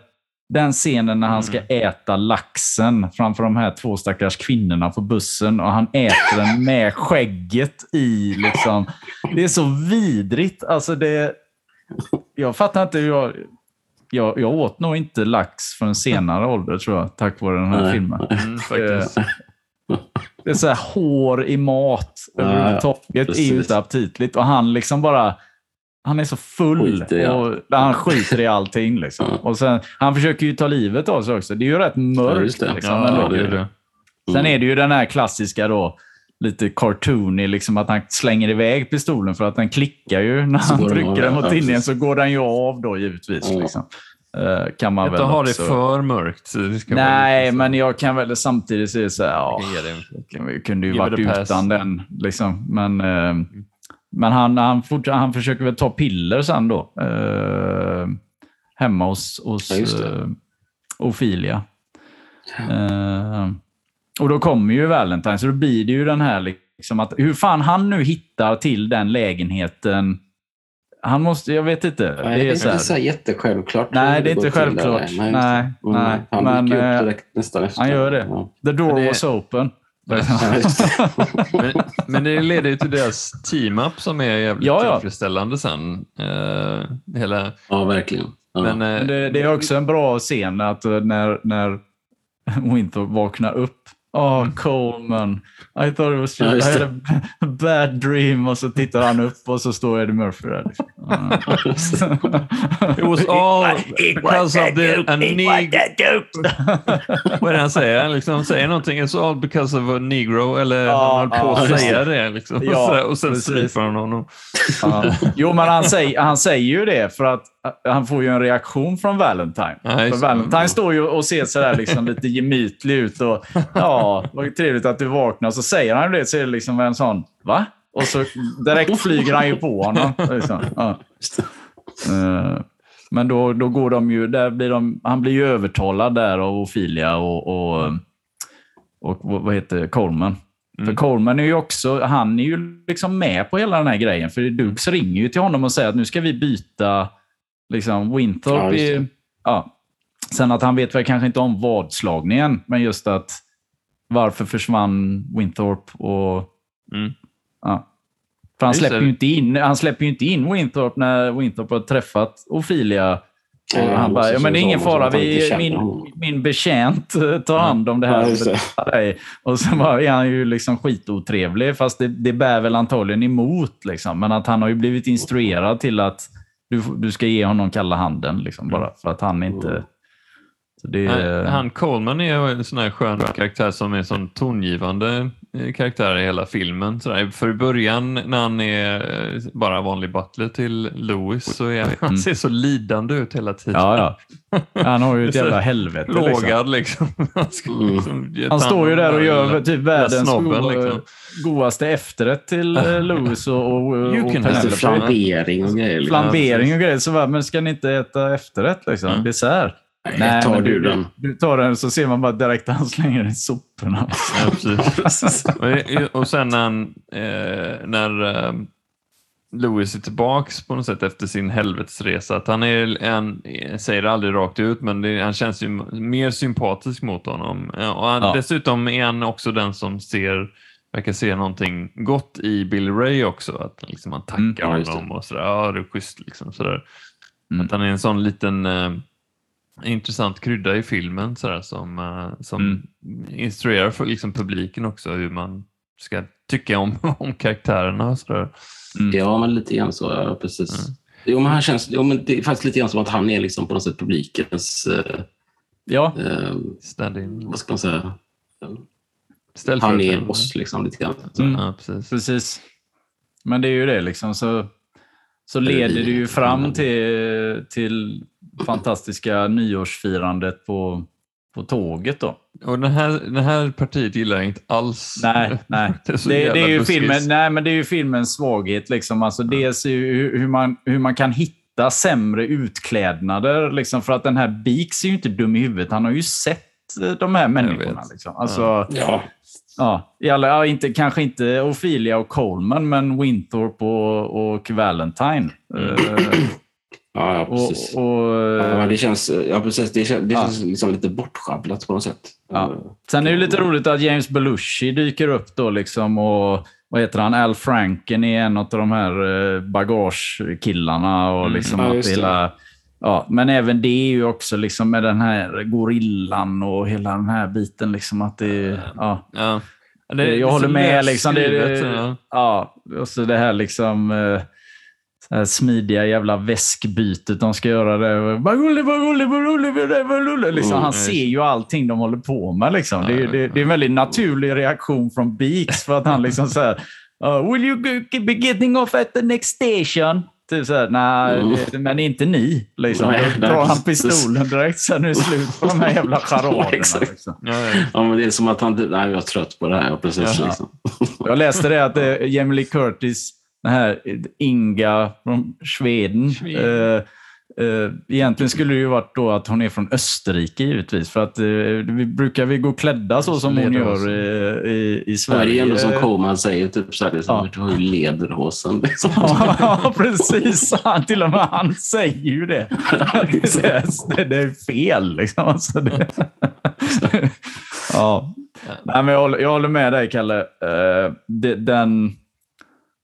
den scenen när han ska Mm. äta laxen framför de här två stackars kvinnorna på bussen och han äter den med skägget i. Liksom. Det är så vidrigt. Alltså det, jag fattar inte. hur Jag, jag, jag åt nog inte lax för en senare ålder, tror jag, tack vare den här Nej. filmen. Mm, faktiskt. Det är så här hår i mat Ja, överhuvudtaget. Det är ju inte aptitligt. Och han liksom bara... Han är så full. Skiter i och han skiter i allting. Liksom. Ja. Och sen, han försöker ju ta livet av sig också. Det är ju rätt Ja, mörkt. just det. liksom, Ja, det. Sen är det ju den här klassiska då, lite cartoony, liksom att han slänger iväg pistolen för att den klickar ju när Så han trycker den ja, mot tinningen så går den ju av då givetvis. Ja. Liksom. Eh, kan man Inte väl ha det för mörkt. Det Nej, men jag kan väl samtidigt säga så här, ja, Jag vi kunde ju Give varit utan den. Liksom. Men, eh, men han, han, fort, han försöker väl ta piller sen då. Eh, hemma hos, hos Ja, just det. Eh. Eh, och då kommer ju Valentine, så då blir det ju den här liksom att hur fan han nu hittar till den lägenheten. Han måste, jag vet inte. Nej, det är det så här, så här jättesjälvklart. Nej, det är inte självklart. Nej, Nej, nej, Han men, eh, upp direkt nästan efter. han gör det. Ja. the door det- was open. Men, men det leder ju till deras team-up som är jävligt Ja, ja. tillfredsställande sen. Eh, hela, ja, verkligen. Ja. men, eh, Men det, det är också en bra scen att eh, när, när Winter vaknar upp. Oh, Coleman. I thought it was Ja, just, just I had a bad dream. Och så tittar han upp och så står Eddie Murphy där. Liksom. It was all because of the a neg- Vad är det han säger? Han liksom säger någonting. It's all because of a negro. Eller Ja, han höll på ja, att just säga det. Liksom. Ja, och, sen stryper han honom. Ja. Jo, men han säger, han säger ju det för att han får ju en reaktion från Valentine. Det. Valentine står ju och ser sådär liksom lite gemytlig ut och ja, vad trevligt att du vaknar. Så säger han det så är det liksom en sån, va? Och så direkt flyger han ju på honom. Liksom. Ja. Eh, Men då, då går de ju, där blir de, han blir ju övertalad där av Ophelia och, och, och vad heter det, Coleman. För Coleman är ju också, han är ju liksom med på hela den här grejen. För Dukes ringer ju till honom och säger att nu ska vi byta liksom Ja, just i, det. ja. Sen att han vet väl kanske inte om vadslagningen, men just att varför försvann Winthorpe och... Mm. Ja. För han släpper, ju inte in, han släpper ju inte in Winthorpe när Winthorpe har träffat Ophelia. Och Ja, han bara, ja, men det är ingen fara, vi, min, min betjänt eh, tar hand om det här. Ja, det. Och så bara är han ju liksom skitotrevlig, fast det, det bär väl antagligen emot. Liksom. Men att han har ju blivit instruerad till att du, du ska ge honom kalla handen, liksom, bara för att han inte... Så det, Han, han Coleman är ju en sån här skön karaktär som är sån tongivande eh, karaktär i hela filmen. Sådär. För i början när han är eh, bara vanlig butler till Louis så är han, han ser så lidande ut hela tiden. Mm. ja, ja. Han har ju ett jävla helvete. Liksom. Plågad liksom. Han, ska Mm. liksom Han står ju där och gör typ världens snobben, go- liksom. godaste efterrätt till eh, Louis och, och, och Penelope. flambering och grejer. liksom. Flambering och grejer. Så bara, men ska ni inte äta efterrätt? Liksom? Mm. Dessert? Nej, tar men du den. Du tar den så ser man bara direkt att han slänger den i soporna. Ja. Och- sen när, han, eh, när eh, Louis är tillbaks på något sätt efter sin helvetesresa, att han är, han säger det aldrig rakt ut, men det, han känns ju mer sympatisk mot honom. Och han, Ja. Dessutom är han också den som ser, verkar se någonting gott i Billy Ray också, att liksom han tackar Mm. Honom och sådär, ja det är schysst liksom sådär. Mm. Att han är en sån liten eh, intressant krydda i filmen sådär, som, eh, som Mm. instruerar för liksom, publiken också hur man ska tycka om, om karaktärerna och sådär. Ja, men lite grann så. Ja, precis. Mm. Jo, men han känns, jo, men det är faktiskt lite grann som att han är liksom på något sätt publikens... Eh, Ja, eh, Stand-in. vad ska man säga? Han Ställföreträdande. är oss liksom lite grann. Så. Mm. Ja, precis. precis. Men det är ju det liksom. Så, så leder det ju fram till, till fantastiska nyårsfirandet på, på tåget då. Och den här, den här partiet gillar jag inte alls. Nej, nej. Det är Det, det, är ju filmen, nej, men det är ju filmens svaghet. Liksom. Alltså, Dels ju hur, hur, man, hur man kan hitta sämre utklädnader. Liksom, för att den här Beaks är ju inte dum i huvudet. Han har ju sett eh, de här människorna. Liksom. Alltså, Ja, ja, i alla, ja, inte, kanske inte Ophelia och Coleman, men Winthorpe och, och Valentine. Eh, ja, ja och, precis. och, ja, men det känns, ja, precis. Det känns, det Ja. känns liksom lite bortschabblat på något sätt. Ja. Sen är det lite roligt att James Belushi dyker upp då liksom och vad heter han? Al Franken är en av de här eh, bagagekillarna och liksom Ja, att hela... Ja, men även det är ju också liksom med den här gorillan och hela den här biten liksom att det... Ja. Ja. Ja, det jag håller med. Liksom, det, ja. ja, och så det här liksom... smidiga jävla väskbytet de ska göra det. Bagulle, bagulle, bagulle, bagulle, bagulle. Liksom, han ser ju allting de håller på med. Liksom. Det, det, det är en väldigt naturlig reaktion från Beaks för att han liksom så här, uh, Will you be getting off at the next station? Typ så här, nej, Mm. men inte ni. Liksom. Nej, Då drar han pistolen direkt, sen är det slut på de här jävla charaderna. Liksom. Ja, ja. Ja, men det är som att han, nej, jag är trött på det här. Precis. Liksom. Jag läste det att eh, Jamie Lee Curtis, den här Inga från Sweden, Sweden. eh, Eh, egentligen skulle det ju varit då att hon är från Österrike givetvis. För att eh, vi brukar vi gå klädda så som hon gör i, i, i Ja, Sverige. det är ändå som Coleman säger, typ så här, liksom, Ja. du har ju lederhosen. Liksom. Ja, precis. Han, till och med han säger ju det. Det är, det, det är fel. Liksom. Alltså det, ja. Nej, men jag, håller, jag håller med dig, Kalle. Eh, det, den,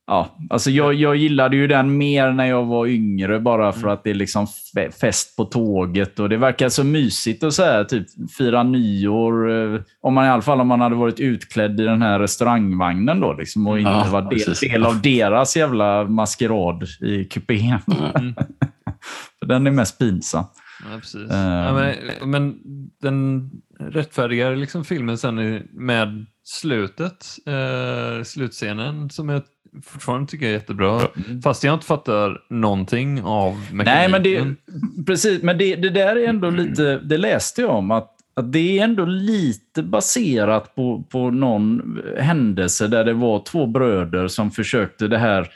ja, alltså jag, jag gillade ju den mer när jag var yngre, bara för att det är liksom fe- fest på tåget. och Det verkar så mysigt att säga, typ fira nyår. eh, Om man, I alla fall om man hade varit utklädd i den här restaurangvagnen då, liksom, och inte Ja, var del, del av deras jävla maskerad i kupén. För den är mest pinsam. Ja, precis. Ehm. Ja, men, men den rättfärdigar liksom filmen sen med slutet, eh, slutscenen som jag fortfarande tycker är jättebra. Fast jag inte fattar någonting av mekaniken. Nej, men det, precis, men det, det där är ändå lite, det läste jag om, att, att det är ändå lite baserat på, på någon händelse där det var två bröder som försökte det här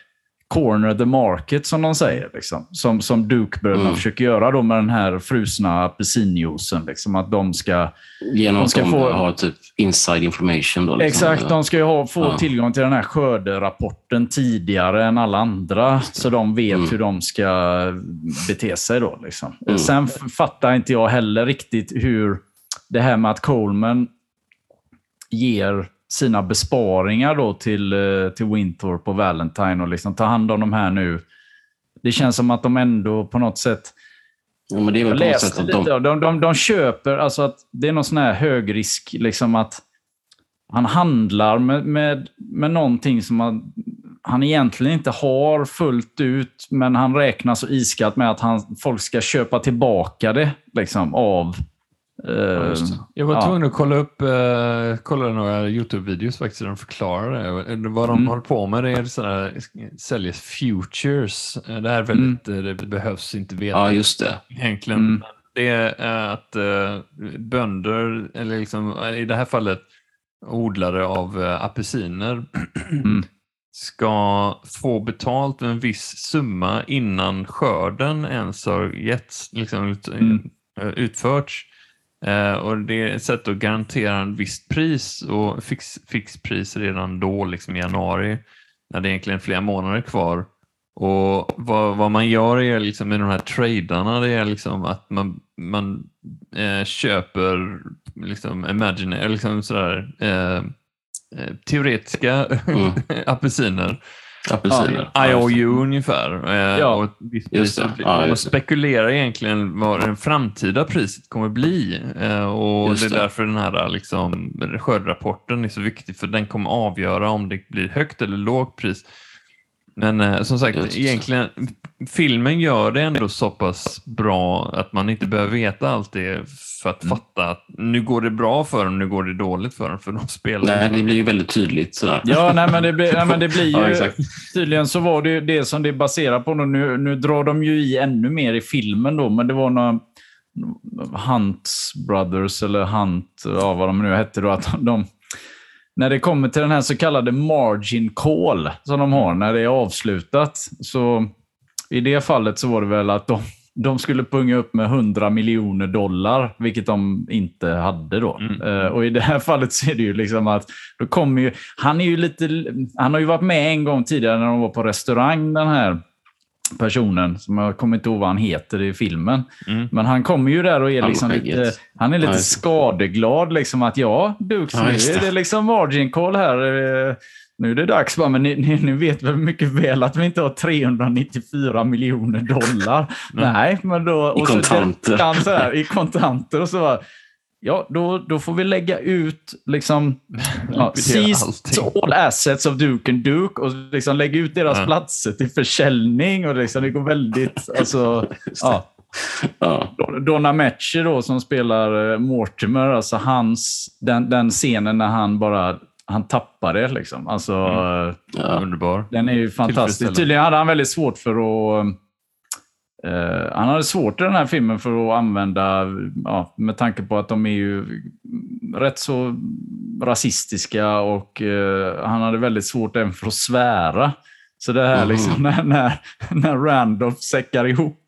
corner the market som de säger. Liksom. Som, som Duke-bröderna Mm. försöker göra då med den här frusna apelsinjuicen. Liksom, att de ska... Genom De att ska de få- har typ inside information. Då, liksom. Exakt, de ska ju ha, få Ja. tillgång till den här skörderapporten tidigare än alla andra, så de vet Mm. hur de ska bete sig. Då, liksom. Mm. Sen fattar inte jag heller riktigt hur det här med att Coleman ger sina besparingar då till, eh, till Winthorpe och Valentine och liksom tar hand om de här nu. Det känns som att de ändå på något sätt Ja, men det är väl på något sätt att de... De, de, de köper, alltså att det är någon sån här högrisk, liksom att han handlar med, med, med någonting som han, han egentligen inte har fullt ut, men han räknar så iskallt med att han, folk ska köpa tillbaka det liksom, av... eh, just det. Jag var Ja. tvungen att kolla upp eh, kolla några YouTube-videos faktiskt där de förklarar det. Vad de Mm. håller på med det är sådär, säljer futures. Eh, Det här är väldigt, eh, det behövs inte veta Ja, just det. egentligen. Mm. Det är att eh, bönder, eller liksom, eh, i det här fallet odlare av eh, apelsiner, Mm. ska få betalt med en viss summa innan skörden ens har getts, liksom, Mm. eh, utförts. Eh, och det är ett sätt att garantera en visst pris och fix, fixpris redan då, liksom i januari, när det egentligen är flera månader kvar. Och vad, vad man gör är liksom med de här tradarna, det är liksom att man, man eh, köper liksom imaginary, liksom sådär, eh, eh, teoretiska Mm. apelsiner. Apelsiner. IOU ungefär. Eh, Ja, och ett visst pris. Ja, man spekulerar egentligen vad det framtida priset kommer bli. Eh, och Just det är därför den här liksom, skördrapporten är så viktig, för den kommer avgöra om det blir högt eller lågt pris. Men eh, som sagt, Just egentligen, filmen gör det ändå så pass bra att man inte behöver veta allt det för Mm. att fatta att nu går det bra för dem, nu går det dåligt för dem, för de spelar. Nej, det blir ju väldigt tydligt sådär. Ja, nej, men det blir, nej, men det blir ju... Ja, exakt. Tydligen så var det ju det som det är baserat på. Nu, nu drar de ju i ännu mer i filmen då, men det var några Hunt Brothers eller Hunt, ja, vad de nu hette då, att de... När det kommer till den här så kallade margin call som de har när det är avslutat, så i det fallet så var det väl att de, de skulle punga upp med 100 miljoner dollar, vilket de inte hade då. Mm. Eh, och i det här fallet så är det ju liksom att då kommer ju, han är ju lite, han har ju varit med en gång tidigare när de var på restaurang, den här personen, som jag kommer inte ihåg vad han heter i filmen. Mm. Men han kommer ju där och är liksom lite, han är lite Ja, skadeglad liksom att ja, Dukes, Ja, nu är det. liksom margin call här. Nu är det dags men ni, ni, ni vet väl mycket väl att vi inte har 394 miljoner dollar? Nej, men då... I kontanter. Så här, I kontanter och så bara, Ja, då, då får vi lägga ut liksom ja, all assets of Duke and Duke och liksom lägga ut deras Ja. platser till försäljning. Och liksom, det går väldigt... Alltså, ja. Ja. Donna Metcher då som spelar eh, Mortimer, alltså hans, den, den scenen när han bara han tappar det. Liksom. Alltså, Mm. Ja. Underbar. Den är ju fantastisk. Tydligen hade han väldigt svårt för att... eh, han hade svårt i den här filmen för att använda, ja, med tanke på att de är ju rätt så rasistiska och eh, han hade väldigt svårt även för att svära. Så det här Mhm. liksom när, när, när Randolph säckar ihop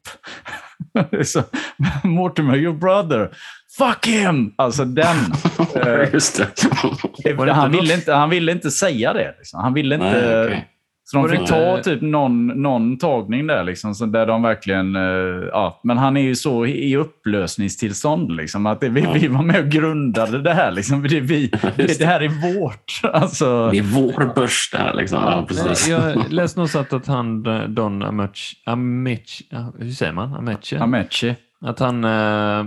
så, Mortimer, your brother. Fuck him! Alltså den. Eh, Just det. han, ville inte, han ville inte säga det. Liksom. Han ville inte... Nej, okej. Så de det fick ta typ någon, någon tagning där, liksom, så där de verkligen... eh, ja. Men han är ju så i upplösningstillstånd. Liksom, att det, vi, vi var med och grundade det här. Liksom, det, vi, det, det här är vårt. Alltså, Det är vår börs där liksom. Ja, precis. Jag läste någonstans att han, Don Ameche, Ameche, ja, hur säger man? Ameche? Ameche. Att han eh,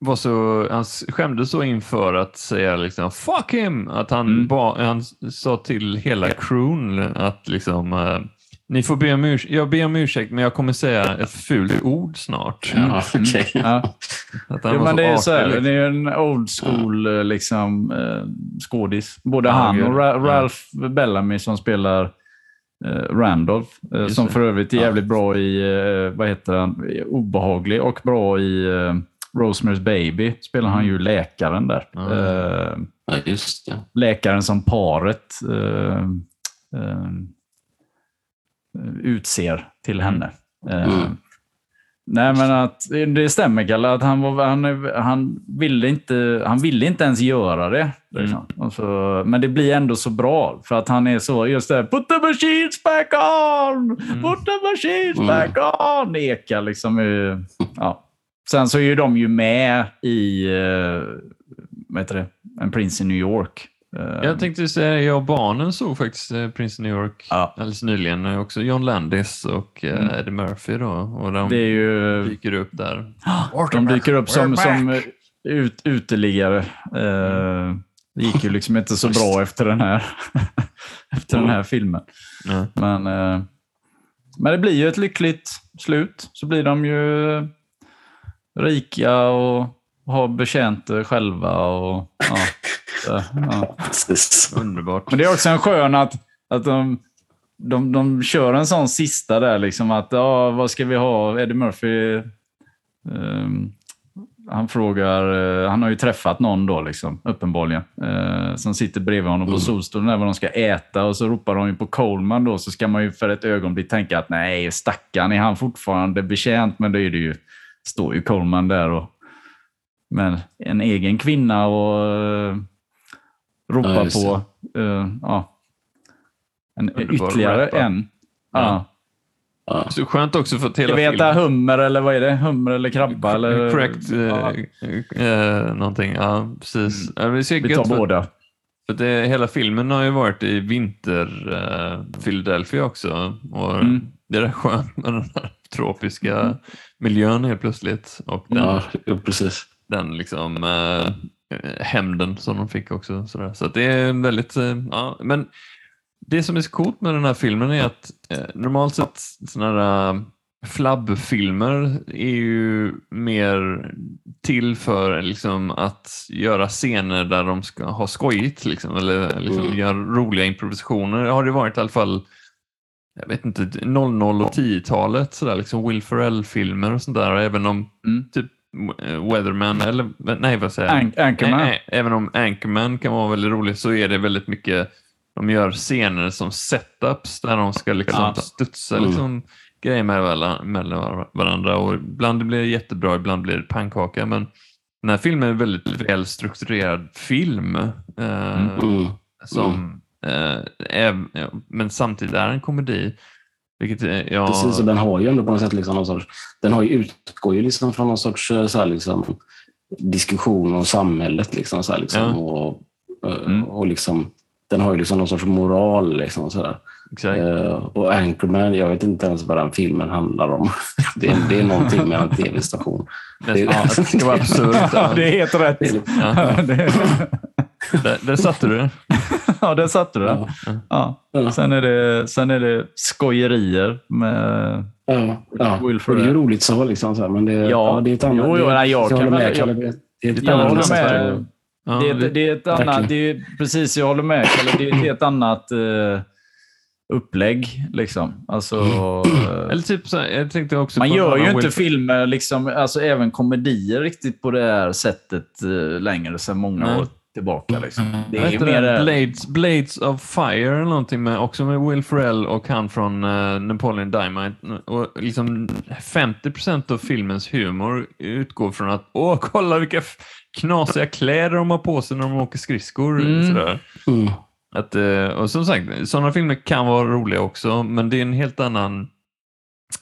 var så, han skämdes så inför att säga liksom fuck him. Att han, Mm. ba, han sa till hela crewn att liksom eh, ni får be om ursäkt, jag ber om ursäkt men jag kommer säga ett fult ord snart. Ja, okej. Ja. Att han Jo, men det är så här, liksom. det är en old school eh, liksom, eh, skådis. Både Ja, han och Ra- Ja. Ralph Bellamy som spelar Randolph. Just som för övrigt är Ja. jävligt bra i, vad heter han, obehaglig och bra i Rosemary's Baby. Spelar han ju läkaren där. Ja. Eh, Ja, just det. läkaren som paret eh, eh, utser till henne. Eh, Mm. Nej, men att det stämmer, Kalle. Att han, var, han, han, ville inte, han ville inte ens göra det. Liksom. Och så, men det blir ändå så bra, för att han är så, just det, put the machines back on! Put the machines Mm. back on! Ekar liksom. Ja. Sen så är ju de ju med i, eh, vad heter det, En Prince i New York. Eh, Jag tänkte säga, jag och barnen såg faktiskt eh, Prince New York Ja. alldeles nyligen. Också John Landis och Mm. Eddie Murphy då. Och de det är ju... dyker upp där. De dyker upp som, som ut, uteliggare. Eh, det gick ju liksom inte så bra efter den här, efter den här filmen. Men, men det blir ju ett lyckligt slut. Så blir de ju rika och har betjänter själva. Och, ja, så, ja. Underbart. Men det är också en skön att, att de, de, de kör en sån sista där, liksom att ja, vad ska vi ha? Eddie Murphy, ehm, han frågar, eh, han har ju träffat någon då, liksom, uppenbarligen, eh, som sitter bredvid honom på solstolen där vad de ska äta och så ropar de ju på Coleman då, så ska man ju för ett ögonblick tänka att nej, stackarn, är han fortfarande betjänt? Men det är det ju, står ju Coleman där och men en egen kvinna och eh, ropa Ja, på eh, ja, en, Underbar ytterligare rapper. en. Ja. Ja. Så skönt också för att hela Jag vet filmen... att hummer eller vad är det? Hummer eller krabba? Eller, Correct. Ja, Eh, eh, någonting. Ja, precis. Så vi tar för- båda. För det, hela filmen har ju varit i vinter eh, Philadelphia också. Och Mm. Det är rätt skönt med den här tropiska miljön helt plötsligt. Och den, Ja, precis. den liksom eh, hämnden som de fick också. Sådär. Så det är väldigt, eh, ja, men det som är så coolt med den här filmen är att eh, normalt sett sådana här eh, flabbfilmer är ju mer till för liksom, att göra scener där de ska ha skojigt liksom, eller liksom, Mm. göra roliga improvisationer. Det har det varit i alla fall jag vet inte, 00 och 10-talet, sådär, liksom Will Ferrell-filmer och sånt där. Även om Mm. typ eh, Weatherman, eller nej vad säger jag? Ank- Anchorman. Nej, nej, även om Anchorman kan vara väldigt roligt så är det väldigt mycket, de gör scener som setups där de ska liksom Ja. studsa Mm. liksom, grejer med mellan varandra och ibland blir det jättebra, ibland blir det pannkaka. Men den här filmen är en väldigt väl strukturerad film. Eh, Mm. som, eh, är, men samtidigt är en komedi. Vilket eh, jag... Precis, och den har ju ändå på något sätt liksom någon sorts, den har ju utgår ju liksom från någon sorts eh, så här liksom, diskussion om samhället. Liksom, så här liksom, Ja. och, eh, Mm. och liksom, den har ju liksom någon sorts moral. Liksom, så. Eh, och Anchorman, jag vet inte ens vad den filmen handlar om. Det är, det är någonting med en tv-station. Det- ja, det ska vara absurt. Ja, det är helt rätt. Det är- Ja, Det- där, där satte du det. ja, där satte du den. Ja. Ja. Ja. Sen, är det, sen är det skojerier med... Ja, ja. Och det är ju roligt så, liksom, så här, men det, Ja. ja. det är ett annat... Jo, jo, det, nej, jag håller med, Kalle, det, det är ett Jag annat håller med. Ja, det, ett- det är ett annat... Det är, precis, jag håller med Kalle. Det, är- det är ett annat eh, upplägg. Liksom. Alltså, eh, Eller typ så här, jag tänkte också man gör ju inte Will- filmer, liksom, alltså även komedier, riktigt på det här sättet eh, längre sedan många Nej. år tillbaka. Liksom. Det är heter mer... det? Blades, Blades of Fire eller någonting med, också med Will Ferrell och han från uh, Napoleon Dynamite. Och liksom 50% av filmens humor utgår från att åh, kolla vilka knasiga kläder de har på sig när de åker skridskor. Mm. Sådär. Mm. Att, eh, och som sagt, sådana filmer kan vara roliga också, men det är en helt annan...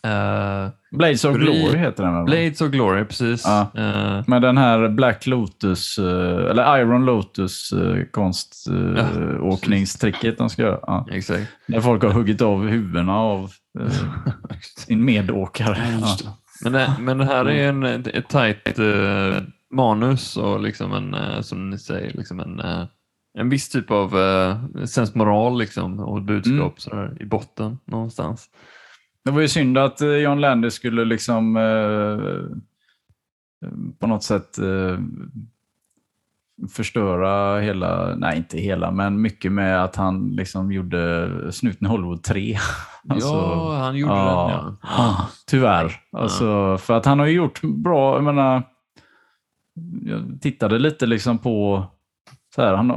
eh, Blades of Glory heter den. väl? Blades of Glory, precis. Ja. Eh, Med den här Black Lotus, eh, eller Iron Lotus eh, Ja, konståkningstricket de ska göra. Ja. exakt. Där folk har huggit av huvudena av sin medåkare. Ja. Men det, men det här är en, ett, ett tajt eh, manus och liksom en, eh, som ni säger, liksom en, eh, en viss typ av sensmoral liksom, och budskap Mm. sådär, i botten någonstans. Det var ju synd att eh, John Landis skulle liksom eh, på något sätt eh, förstöra hela, nej inte hela, men mycket med att han liksom gjorde Snuten i Hollywood 3. Alltså, ja, han gjorde ja. den ja. Tyvärr. Alltså, För att han har ju gjort bra, jag menar, jag tittade lite liksom på så här, han,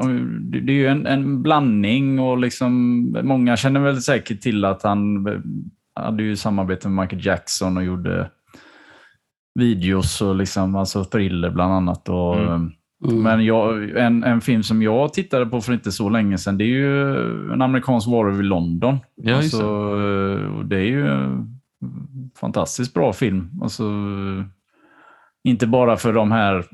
det är ju en, en blandning och liksom, många känner väl säkert till att han hade ju samarbete med Michael Jackson och gjorde videos och liksom, alltså thriller bland annat. Och, Mm. Mm. Men jag, en, en film som jag tittade på för inte så länge sedan, det är ju en amerikansk varulv i London. Ja, alltså, och det är ju en fantastiskt bra film. Alltså, inte bara för de här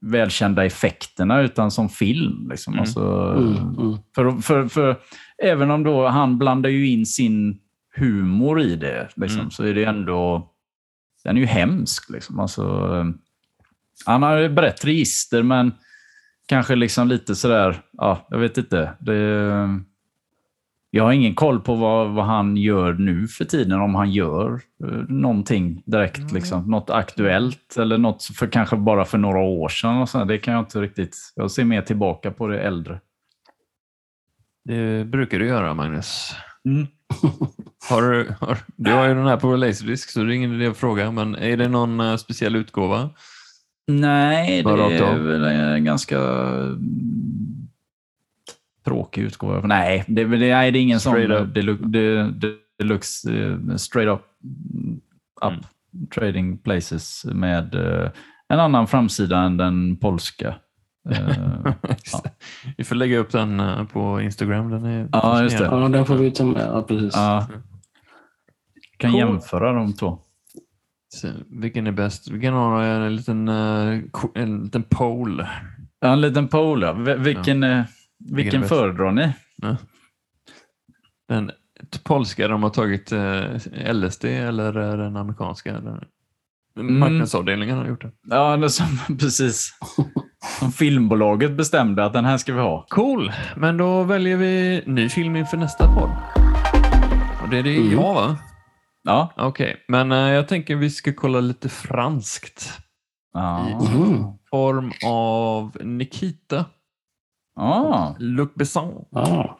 välkända effekterna, utan som film. Liksom. Mm. Alltså, Mm. Mm. för, för, för, även om då han blandar ju in sin humor i det, liksom, Mm. så är det ändå... Den är ju hemsk. Liksom. Alltså, han har ett brett register, men kanske liksom lite sådär... Ja, jag vet inte. Det, jag har ingen koll på vad, vad han gör nu för tiden, om han gör eh, någonting direkt. Liksom. Något aktuellt eller något för kanske bara för några år sedan. Och så. Det kan jag inte riktigt... Jag ser mer tillbaka på det äldre. Det brukar du göra, Magnus. Mm. Har du, har, du har ju den här på Laserdisc, så det är ingen idé att fråga, men är det någon eh, speciell utgåva? Nej, det är väl en ganska mm, tråkig utgåva. Nej, det, det, nej, det är ingen Straight sån up. delu- de- deluxe eh, straight up, up Mm. trading places med eh, en annan framsida än den polska. Eh, Just det. Vi får lägga upp den eh, på Instagram. Den är Ja, just det. Ja, den får vi ta med. Ja, precis. ja. Kan Cool. jämföra de två. Så, vilken är bäst? Vi kan ha en liten, eh, en liten poll. Ja, en liten poll. Ja. Vilken, eh, vilken bäst? föredrar ni? Den t- polska de har tagit eh, LSD eller eh, den amerikanska? Den, Mm. Marknadsavdelningen har gjort det. Ja, det som, precis. Som filmbolaget bestämde att den här ska vi ha. Cool, men då väljer vi ny film inför nästa podd. Och det är det Mm. jag va? Ja. Okej, men eh, jag tänker vi ska kolla lite franskt. Ja. Mhm. Form av Nikita, ja. Luc Besson. Ja.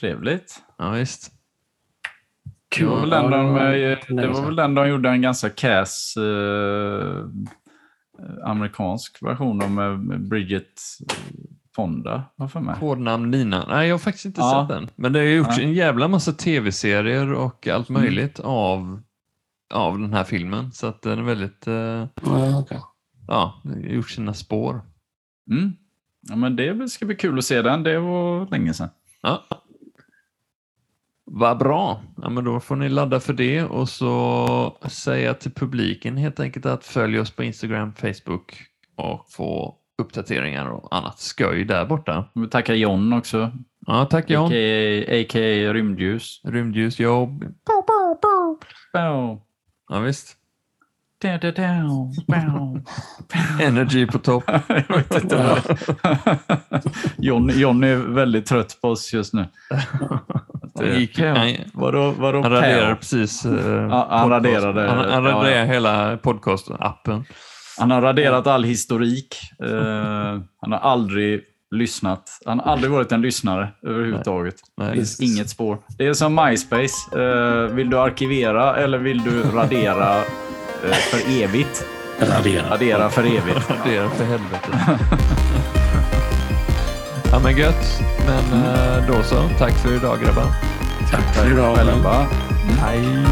Trevligt. Ja, visst. Det var väl den de, Ja, eh, det var väl den de gjorde en ganska kass eh, amerikansk version av med med Bridget Fonda, var för mig. Kodnamn Nina. Nej, jag har faktiskt inte Ja. sett den. Men det har gjorts. Mm. en jävla massa tv-serier och allt möjligt av, av den här filmen. Så att den är väldigt, eh, Ja, okej. ja, gjort sina spår. Mm. Ja, men det ska bli kul att se den. Det var länge sedan. Ja. Vad bra. Ja, men då får ni ladda för det och så säga till publiken helt enkelt att följ oss på Instagram, Facebook och få uppdateringar och annat skoj där borta. Vi tackar John också. Ja, tack John. A.k.a. a.k.a. Rymdljus. Rymdljus jobb. Bow. Ja, visst. Dow, dow, dow. Bow. Energy på topp. John, John är väldigt trött på oss just nu. Han gick- han- Vadå, vadå Han raderade Pär? precis. eh, Ja, han raderade- Han, han raderade ja. hela podcast-appen. Han har raderat all historik. Eh, han har aldrig lyssnat. Han har aldrig varit en lyssnare överhuvudtaget. Nej. Det finns inget spår. Det är som MySpace. Eh, vill du arkivera eller vill du radera eh, för evigt? Radera. Radera för evigt. Radera för helvete. Ja, men gött. Men eh, då så. Tack för idag grabbar. Tack för idag. Själva. Hej.